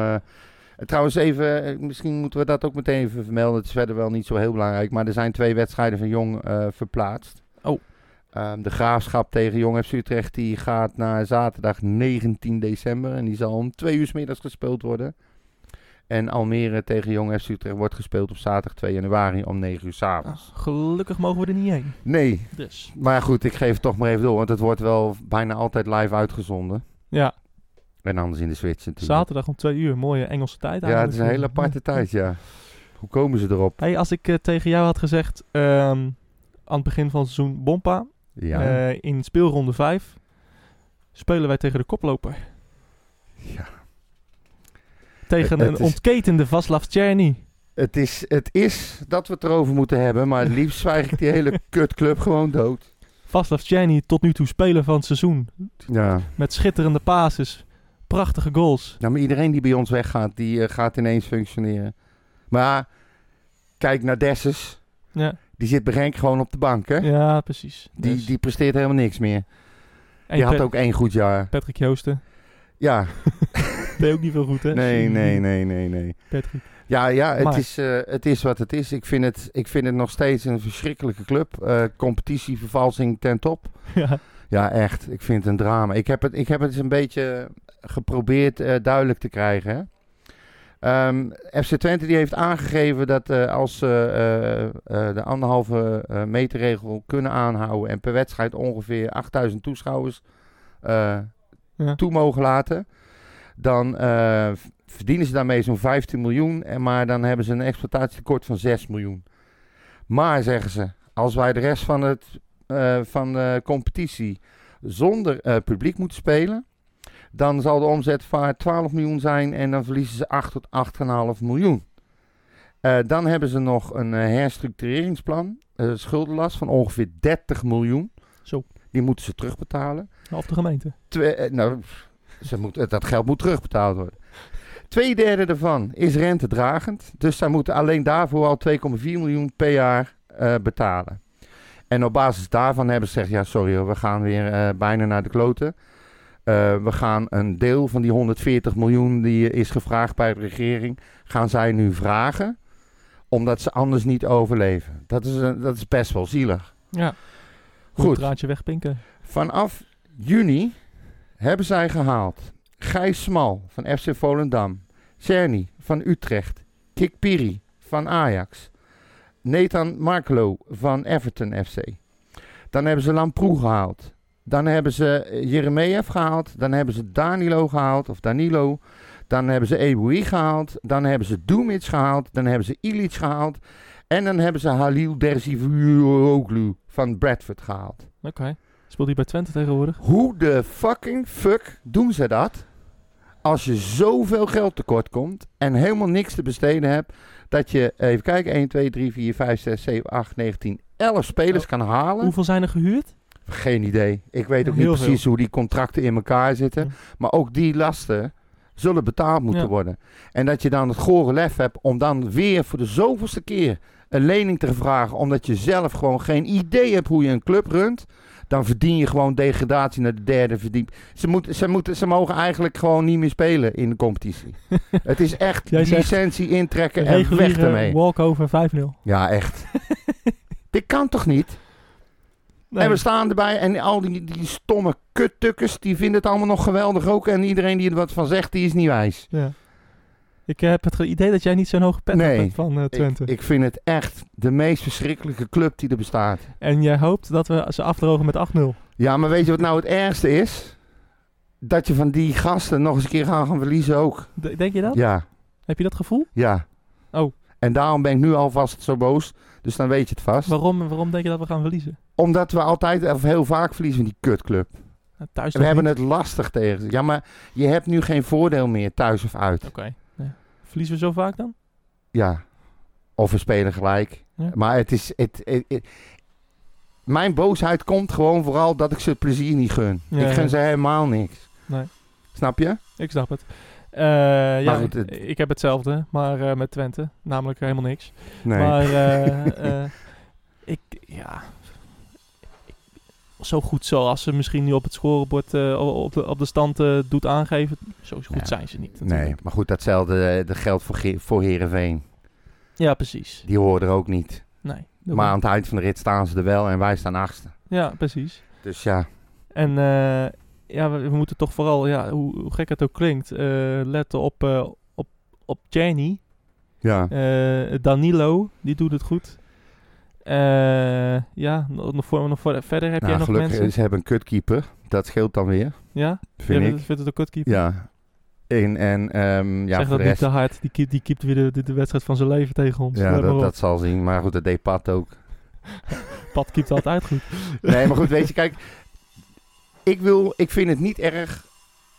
eh, trouwens even, eh, misschien moeten we dat ook meteen even vermelden. Het is verder wel niet zo heel belangrijk. Maar er zijn twee wedstrijden van Jong eh, verplaatst. Oh. Ehm, de Graafschap tegen Jong FC Utrecht die gaat naar zaterdag 19 december. En die zal om twee uur 's middags gespeeld worden. En Almere tegen Jong FC Utrecht wordt gespeeld op zaterdag 2 januari om 9 uur Ah, s'avonds. gelukkig mogen we er niet heen. Nee, Dus. maar goed, ik geef het toch maar even door, want het wordt wel bijna altijd live uitgezonden. Ja, En anders in de Switch natuurlijk. zaterdag om twee uur. Mooie Engelse tijd Ja, het is een hele aparte tijd, ja. Hoe komen ze erop? Hey, als ik eh, tegen jou had gezegd ehm, aan het begin van het seizoen Bompa, Ja. eh, in speelronde 5 spelen wij tegen de koploper. ja. Tegen Het een is- ontketende Vaslav Tcherny. Het, is, het is dat we het erover moeten hebben, maar het liefst zwijg ik die hele kutclub gewoon dood. Vaslav Tcherny tot nu toe speler van het seizoen. Ja. Met schitterende passes. Prachtige goals. Nou, maar iedereen die bij ons weggaat, die eh, gaat ineens functioneren. Maar kijk naar Dessus. Ja, Die zit bij Genk gewoon op de bank, hè? ja precies. Die, Dus- die presteert helemaal niks meer. en Die had ook één goed jaar. Patrick Joosten. Ja. Deed ook niet veel goed, hè? Nee, nee, nee, nee, nee. Patrick. Ja, ja het, Maar- is, eh, het is wat het is. Ik vind het, ik vind het nog steeds een verschrikkelijke club. Eh competitievervalsing ten top. Ja. Ja, echt. Ik vind het een drama. Ik heb het, ik heb het eens een beetje geprobeerd eh, duidelijk te krijgen. Hè. Ehm, FC Twente die heeft aangegeven dat eh, als ze eh, de anderhalve eh, meter regel kunnen aanhouden en per wedstrijd ongeveer 8000 toeschouwers Ja. toe mogen laten, dan verdienen ze daarmee zo'n 15 miljoen. En maar dan hebben ze een exploitatietekort van 6 miljoen. Maar zeggen ze, als wij de rest van, het, van de competitie zonder publiek moeten spelen, dan zal de omzet van 12 miljoen zijn en dan verliezen ze 8 tot 8,5 miljoen. Eh, dan hebben ze nog een eh, herstructureringsplan, eh, schuldenlast van ongeveer 30 miljoen. Zo. Die moeten ze terugbetalen. Half de gemeente. Twee, nou, ze moet, dat geld moet terugbetaald worden. Twee derde daarvan is rentedragend. Dus zij moeten alleen daarvoor al 2,4 miljoen per jaar betalen. En op basis daarvan hebben ze gezegd: ja, sorry hoor, we gaan weer bijna naar de kloten. Eh, we gaan een deel van die 140 miljoen die is gevraagd bij de regering, gaan zij nu vragen, omdat ze anders niet overleven. Dat is, een, dat is best wel zielig. Ja. Goed. Goed. draadje wegpinken. Vanaf juni hebben zij gehaald Gijs Smal van FC Volendam, Cerny van Utrecht, Kik Piri van Ajax, Nathan Markelo van Everton FC. Dan hebben ze Lamproe gehaald. Dan hebben ze Jeremejeff gehaald. Dan hebben ze Danilo gehaald, of Danilo. Dan hebben ze Eboui gehaald. Dan hebben ze Dumic gehaald. Dan hebben ze Ilic gehaald. En dan hebben ze Halil Derzivooglu van Bradford gehaald. Oké. Speelt hij bij Twente tegenwoordig? Hoe de fucking fuck doen ze dat? Als je zoveel geld tekort komt en helemaal niks te besteden hebt, dat je, even kijken, 1, 2, 3, 4, 5, 6, 7, 8, 9, 10, 11 spelers kan halen. Hoeveel zijn er gehuurd? Geen idee. Ik weet ook Heel niet veel. precies hoe die contracten in elkaar zitten. Maar ook die lasten zullen betaald moeten Ja. worden. En dat je dan het gore lef hebt om dan weer voor de zoveelste keer een lening te vragen. Omdat je zelf gewoon geen idee hebt hoe je een club runt. Dan verdien je gewoon degradatie naar de derde verdiep. Ze, moeten, ze, moeten, ze mogen eigenlijk gewoon niet meer spelen in de competitie. het is echt Jij licentie intrekken en weg ermee. walkover 5-0. Ja, echt. Dit kan toch niet? Nee. En we staan erbij en al die, die stomme kuttukkers, die vinden het allemaal nog geweldig ook. En iedereen die er wat van zegt, die is niet wijs. Ja. Ik heb het idee dat jij niet zo'n hoge pet Nee. hebt van eh, Twente. Ik, ik vind het echt de meest verschrikkelijke club die er bestaat. En jij hoopt dat we ze afdrogen met 8-0. Ja, maar weet je wat nou het ergste is? Dat je van die gasten nog eens een keer gaan, gaan verliezen ook. D- Denk je dat? Ja, Heb je dat gevoel? ja. Oh. En daarom ben ik nu alvast zo boos. Dus dan weet je het vast. Waarom, waarom denk je dat we gaan verliezen? Omdat we altijd, of heel vaak verliezen van die kutclub. Nou, thuis We hebben niet? het lastig tegen ze. Ja, maar je hebt nu geen voordeel meer, thuis of uit. Oké. Ja. Verliezen we zo vaak dan? Ja. Of we spelen gelijk. Ja. Maar het is... Het, het- het- mijn boosheid komt gewoon vooral dat ik ze het plezier niet gun. Ja, ik gun ze helemaal niks. Nee. Snap je? Ik snap het. Eh, ja, goed, het- ik heb hetzelfde, maar eh, met Twente. Namelijk helemaal niks. Nee. Maar eh, ik, ja... Zo goed zoals ze misschien nu op het scorebord eh, op, de, op de stand eh, doet aangeven. Zo goed Ja. zijn ze niet nee, maar goed, datzelfde eh, dat geldt voor, voor Heerenveen. Ja, precies. Die horen er ook niet. Nee. Maar aan het eind van de rit staan ze er wel en wij staan achtste. Ja, precies. Dus ja, En ja, we, we moeten toch vooral, ja, hoe, hoe gek het ook klinkt, letten op, op, op Jenny. ja. Danilo, die doet het goed. Eh, ja, nog, voor, nog voor, verder heb jij nou, nog gelukkig, mensen? ze hebben een kutkeeper. Dat scheelt dan weer, Ja? vind Jij ik. vindt het een kutkeeper? Ja. En, en ehm, ja, zeg dat de niet rest... te hard. Die, keep- die keept weer de, de, de wedstrijd van zijn leven tegen ons. Ja, dat, dat zal zien. Maar goed, dat deed Pat ook. Pat keept altijd goed. Nee, maar goed, weet je, kijk. Ik, wil, ik vind het niet erg.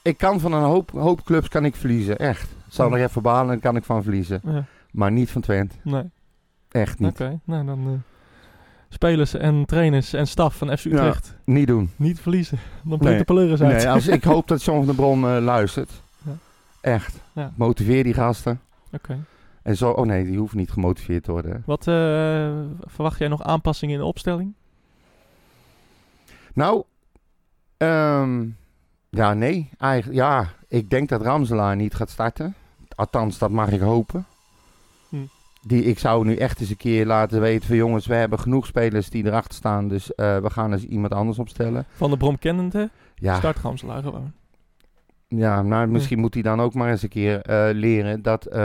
Ik kan van een hoop, hoop clubs kan ik verliezen, echt. Zal er even balen en kan ik van verliezen. Ja, Maar niet van Twente. nee, Echt niet. oké. Nou, dan... eh, spelers en trainers en staf van FC Ja. Utrecht. Niet doen. Niet verliezen. Dan Nee. breekt de pleuris uit. Nee, als, ik hoop dat John van der Bron eh, luistert. Ja. Echt. Ja. Motiveer die gasten. Oké. En zo, oh nee, die hoeven niet gemotiveerd te worden. Wat eh, verwacht jij nog aanpassingen in de opstelling? Nou, ehm, ja, nee. Eigenlijk, ja, ik denk dat Ramselaar niet gaat starten. Althans, dat mag ik hopen. Die, ik zou nu echt eens een keer laten weten van jongens, we hebben genoeg spelers die erachter staan. Dus eh, we gaan eens iemand anders opstellen. Van de Brom kennende, Ja, start Gamselaar gewoon. ja nou, misschien moet hij dan ook maar eens een keer eh, leren dat, eh,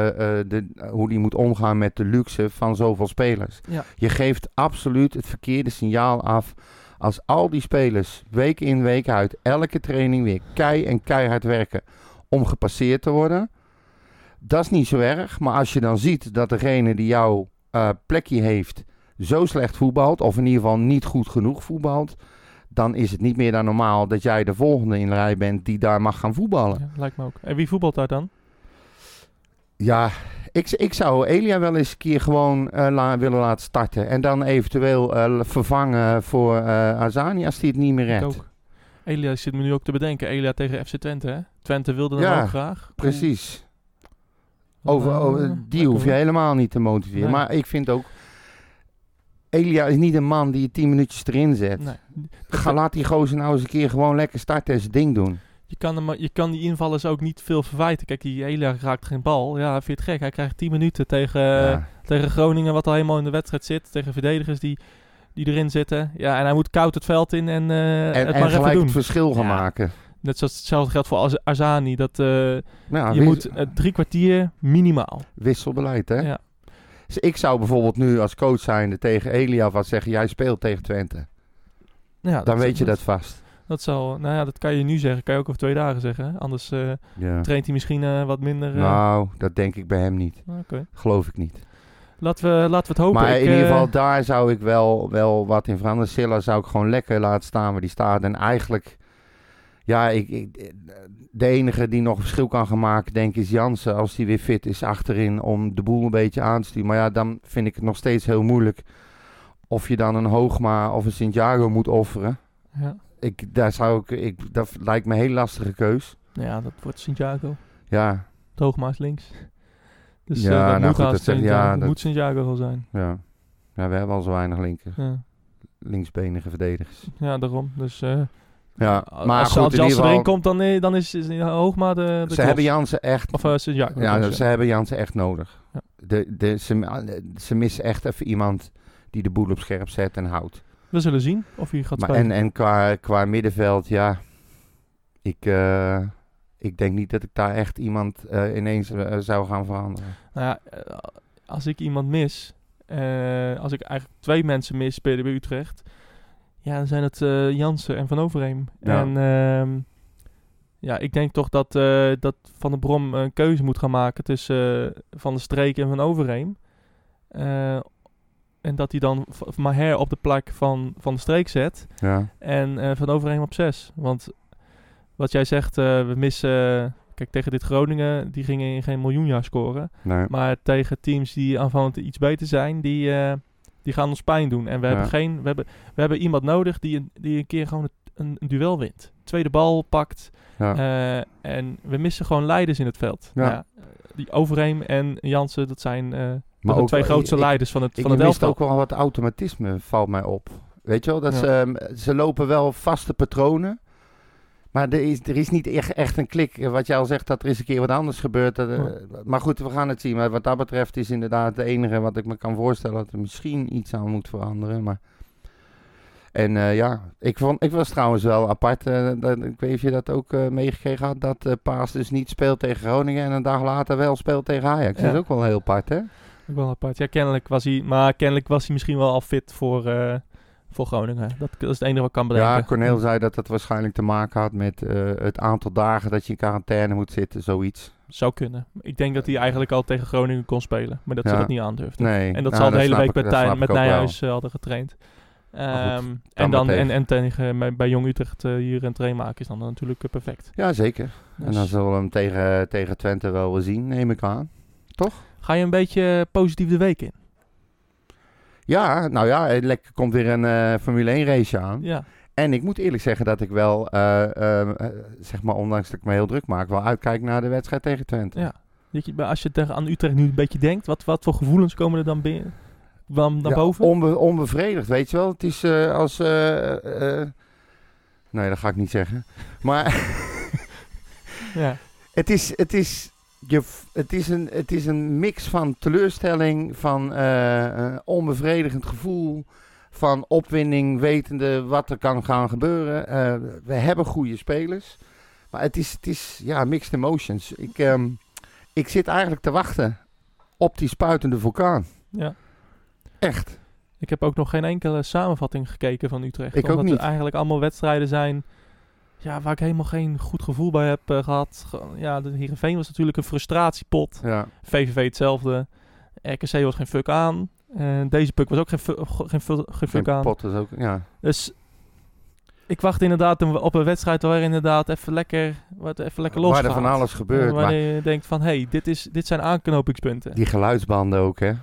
de, hoe hij moet omgaan met de luxe van zoveel spelers. Ja. Je geeft absoluut het verkeerde signaal af als al die spelers week in week uit elke training weer kei en keihard werken om gepasseerd te worden. Dat is niet zo erg, maar als je dan ziet dat degene die jouw eh, plekje heeft zo slecht voetbalt, of in ieder geval niet goed genoeg voetbalt, dan is het niet meer dan normaal dat jij de volgende in de rij bent die daar mag gaan voetballen. Ja, lijkt me ook. En wie voetbalt daar dan? Ja, ik, ik zou Elia wel eens een keer gewoon la- willen laten starten. En dan eventueel eh, vervangen voor eh Azani als hij het niet meer Ik redt. ook. Elia zit me nu ook te bedenken. Elia tegen FC Twente, hè? Twente wilde Ja, ook graag. Precies. Over, Eh, over- die hoef je helemaal niet te motiveren. Nee. Maar ik vind ook... Elia is niet een man die je tien minuutjes erin zet. Nee. Ga, laat die gozer nou eens een keer gewoon lekker starten en zijn ding doen. Je kan, hem, je kan die invallers ook niet veel verwijten. Kijk, die Elia raakt geen bal. Ja, vind je het gek? Hij krijgt 10 minuten tegen, Ja. tegen Groningen, wat al helemaal in de wedstrijd zit. Tegen verdedigers die, die erin zitten. Ja, en hij moet koud het veld in en, eh, En, het en maar even gelijk doen. het verschil gaan Ja. maken. Net zoals hetzelfde geldt voor Az- Azani. Dat, eh, je moet eh, drie kwartier minimaal. wisselbeleid, hè? Ja. Dus ik zou bijvoorbeeld nu als coach zijnde tegen Elia wat zeggen... Jij speelt tegen Twente. Ja, Dan weet je dat vast. Dat zal, nou ja, dat kan je nu zeggen. Kan je ook over twee dagen zeggen. hè? Anders Ja. traint hij misschien wat minder. Nou, dat denk ik bij hem niet. Geloof ik niet. Laten, we, laten we het hopen. maar Ik, in ieder geval, daar zou ik wel, wel wat in veranderen. Silla zou ik gewoon lekker laten staan waar die staat. En eigenlijk, ja, ik, ik, de enige die nog verschil kan gaan maken, denk ik, is Jansen. Als die weer fit is achterin om de boel een beetje aan te sturen. Maar ja, dan vind ik het nog steeds heel moeilijk. Of je dan een Hoogma of een Santiago moet offeren. ja. Ik, daar zou ik, ik, dat lijkt me een hele lastige keus. ja, dat wordt Santiago. Ja, Het Hoogmaas links. Dus Ja, ja, dat nou moet goed, dat Santiago, ja, dat dat- moet Santiago wel zijn. ja. ja, we hebben al zo weinig linker, Ja, linksbenige verdedigers. ja daarom. Dus eh, Ja, als, maar als, goed, als in Jansen ieder geval- erin komt, dan, eh, dan is, is Hoogma de, de Ze klos. hebben Jansen echt Of eh, Santiago. Ja, ze hebben Jansen echt nodig. Ja. De, de, ze, ze missen echt even iemand die de boel op scherp zet en houdt. We zullen zien of hij gaat Maar, spelen. en en qua, qua middenveld, ja, ik, eh, ik denk niet dat ik daar echt iemand eh, ineens eh, zou gaan veranderen. Nou ja, eh, als ik iemand mis, eh, als ik eigenlijk twee mensen mis spelen bij Utrecht, ja, dan zijn het eh, Jansen en Van Overheem. Ja. En ehm, ja, ik denk toch dat, eh, dat Van der Brom een keuze moet gaan maken tussen eh, Van der Streek en Van Overheem. En dat hij dan Maher op de plek van Van der Streek zet Ja, en Van Overheem op 6. Want wat jij zegt, we missen... Kijk, tegen dit Groningen, die gingen geen miljoenjaar scoren. nee. Maar tegen teams die aanvallend iets beter zijn, die, die gaan ons pijn doen. En we, Ja. hebben, geen, we, hebben, we hebben iemand nodig die een, die een keer gewoon een, een duel wint. Tweede bal pakt. ja. eh, en we missen gewoon leiders in het veld. Ja. Die Overheem en Jansen, dat zijn eh, maar de twee grootste ik, leiders van het, Ik van het mist ook wel wat automatisme, valt mij op. Weet je wel, dat ze, ehm, ze lopen wel vaste patronen. Maar er is, er is niet echt, echt een klik. Eh, Wat jij al zegt, dat er is een keer wat anders gebeurt. dat, eh. Maar goed, we gaan het zien. Maar wat dat betreft is inderdaad het enige wat ik me kan voorstellen... dat er misschien iets aan moet veranderen. Maar... En eh, ja, ik, vond, ik was trouwens wel apart. dat, ik weet of je dat ook meegekregen had... dat Paas dus niet speelt tegen Groningen... en een dag later wel speelt tegen Ajax. Ja. Dat is ook wel heel apart, hè? Ook wel apart. Ja, kennelijk was hij, maar kennelijk was hij misschien wel al fit voor, voor Groningen. Dat, dat is het enige wat ik kan bedenken. Ja, Corneel zei dat dat waarschijnlijk te maken had met eh, het aantal dagen dat je in quarantaine moet zitten, zoiets. Zou kunnen. Ik denk dat hij eigenlijk al tegen Groningen kon spelen, maar dat ze dat niet aandurfde. Nee. En dat nou, ze al de hele week ik- met wel. Nijhuis eh, hadden getraind. kan en, dan, en, en tegen, bij, bij Jong Utrecht eh, hier een train maken is dan natuurlijk eh, perfect. Ja, zeker. En Dus dan zullen we hem tegen, tegen Twente wel zien, neem ik aan. Ga je een beetje positief de week in? Ja, nou ja, er lek- komt weer een eh, Formule 1 race aan. Ja. En ik moet eerlijk zeggen dat ik wel, eh, eh, eh, zeg maar, ondanks dat ik me heel druk maak, wel uitkijk naar de wedstrijd tegen Twente. ja. Als je tegen aan Utrecht nu een beetje denkt, wat, wat voor gevoelens komen er dan binnen? Dan Ja, boven? onbe- onbevredigd, weet je wel. Het is eh, als... eh, eh, nee, dat ga ik niet zeggen. Maar ja. Het is, het is, je, het is, een, het is een mix van teleurstelling, van eh, onbevredigend gevoel, van opwinding, wetende wat er kan gaan gebeuren. Eh, we hebben goede spelers, maar het is, het is ja, mixed emotions. Ik, ehm, ik zit eigenlijk te wachten op die spuitende vulkaan. Ja. Echt. Ik heb ook nog geen enkele samenvatting gekeken van Utrecht. Ik ook omdat niet. er eigenlijk allemaal wedstrijden zijn ja, waar ik helemaal geen goed gevoel bij heb eh, gehad. Ge- Ja, de Heerenveen was natuurlijk een frustratiepot. Ja. VVV hetzelfde. RKC was geen fuck aan. En deze puk was ook geen, geen, fu- geen fuck Geen aan. pot is ook, ja. Dus ik wacht inderdaad op een wedstrijd waar inderdaad even lekker, wat even lekker los Waar er van alles gebeurt. Waar maar je denkt van, hé, hey, dit, is, dit zijn aanknopingspunten. die geluidsbanden ook, hè.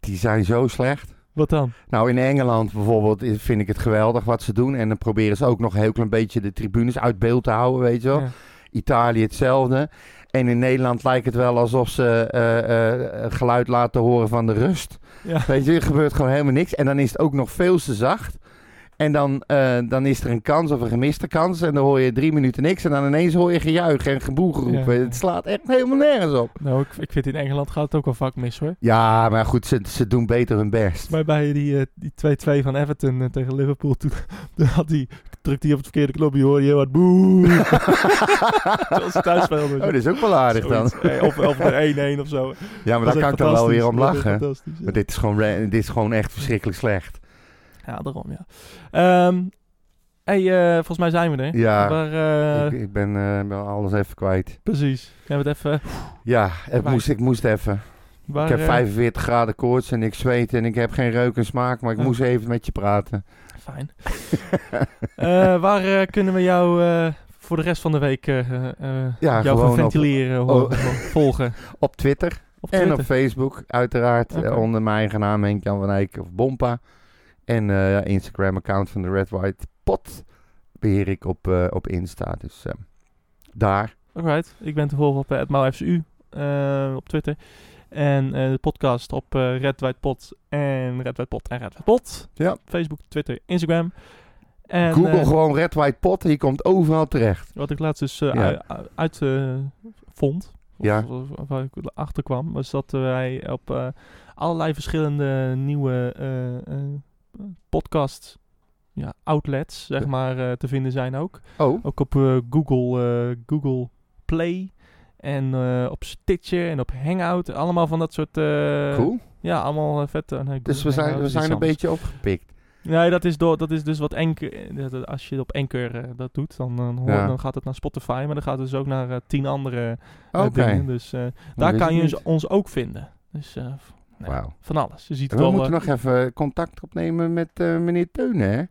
Die zijn zo slecht. Wat dan? Nou, in Engeland bijvoorbeeld vind ik het geweldig wat ze doen. En dan proberen ze ook nog een heel klein beetje de tribunes uit beeld te houden, weet je wel. Ja. Italië hetzelfde. En in Nederland lijkt het wel alsof ze eh, eh, geluid laten horen van de rust. Ja. Weet je, er gebeurt gewoon helemaal niks. En dan is het ook nog veel te zacht. En dan, eh, dan is er een kans of een gemiste kans. En dan hoor je drie minuten niks. En dan ineens hoor je gejuich en geboel geroepen. Ja. Het slaat echt helemaal nergens op. Nou, ik, ik vind in Engeland gaat het ook wel vaak mis hoor. Ja, maar goed, ze, ze doen beter hun best. Maar bij die, eh, die 2-2 van Everton eh, tegen Liverpool, toen, toen had hij, drukte hij op het verkeerde knopje, hoor je heel hard boe. Zoals ze thuis speelden. Oh, dat is ook wel aardig dan. Eh, Of, of er 1-1 of zo. Ja, maar daar kan ik dan wel weer om lachen. Maar dit is gewoon, dit is gewoon echt verschrikkelijk slecht. Ja, daarom ja. Ehm hey, eh, volgens mij zijn we er. Ja, Maar, eh, ik, ik ben, ben alles even kwijt. Precies. We hebben het even... Ja, het Waar- moest, ik moest even. Ik heb eh, 45 graden koorts en ik zweet en ik heb geen reuk en smaak, maar ik moest even met je praten. Fijn. Waar kunnen we jou voor de rest van de week Ja, jou ventileren, op- oh. volgen? Op Twitter Op en op Facebook, uiteraard. Onder mijn eigen naam Henk-Jan van Eyck of Bompa. En eh, ja, Instagram-account van de Red White Pot beheer ik op, eh, op Insta. Dus eh, daar. Alright, ik ben te volgen op uh, @mauFCU op Twitter. En de podcast op Red White Pot en Red White Pot en Red White Pot. Ja. Facebook, Twitter, Instagram. En Google gewoon Red White Pot je komt overal terecht. wat ik laatst dus Ja. uit vond, of, Ja. of- of waar ik achter kwam, was dat wij op allerlei verschillende nieuwe podcast ja, outlets, zeg maar, eh, te vinden zijn ook. Oh, Ook op eh, Google, eh, Google Play. En op Stitcher en op Hangout. Allemaal van dat soort... cool. Ja, allemaal vet. nee, Dus we zijn, Hangout we zijn een anders. beetje opgepikt. Nee, dat is, door, dat is dus wat Anchor... Als je op Anchor dat doet, dan, dan, hoor, Ja. dan gaat het naar Spotify. Maar dan gaat het dus ook naar tien andere Oké. dingen. Dus daar kan je niet. dus ons ook vinden. Dus Wauw. van alles. Je ziet En we wel... moeten eh, nog even contact opnemen met eh, meneer Teunen, hè?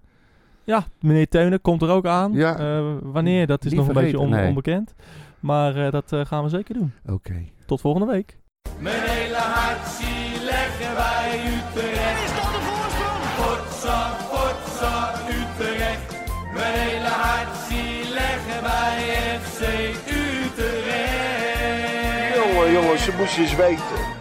Ja, meneer Teunen komt er ook aan. Ja. Eh, wanneer, dat is Niet nog een beetje vergeten, on- nee. onbekend. Maar eh, dat eh, gaan we zeker doen. Oké. Tot volgende week. Mijn hele hart zie leggen wij Utrecht. Is dat de voorsprong? Potsa, potsa, Utrecht. Mijn hele hart zie leggen wij FC Utrecht. Jongen, jongens, ze moesten eens weten.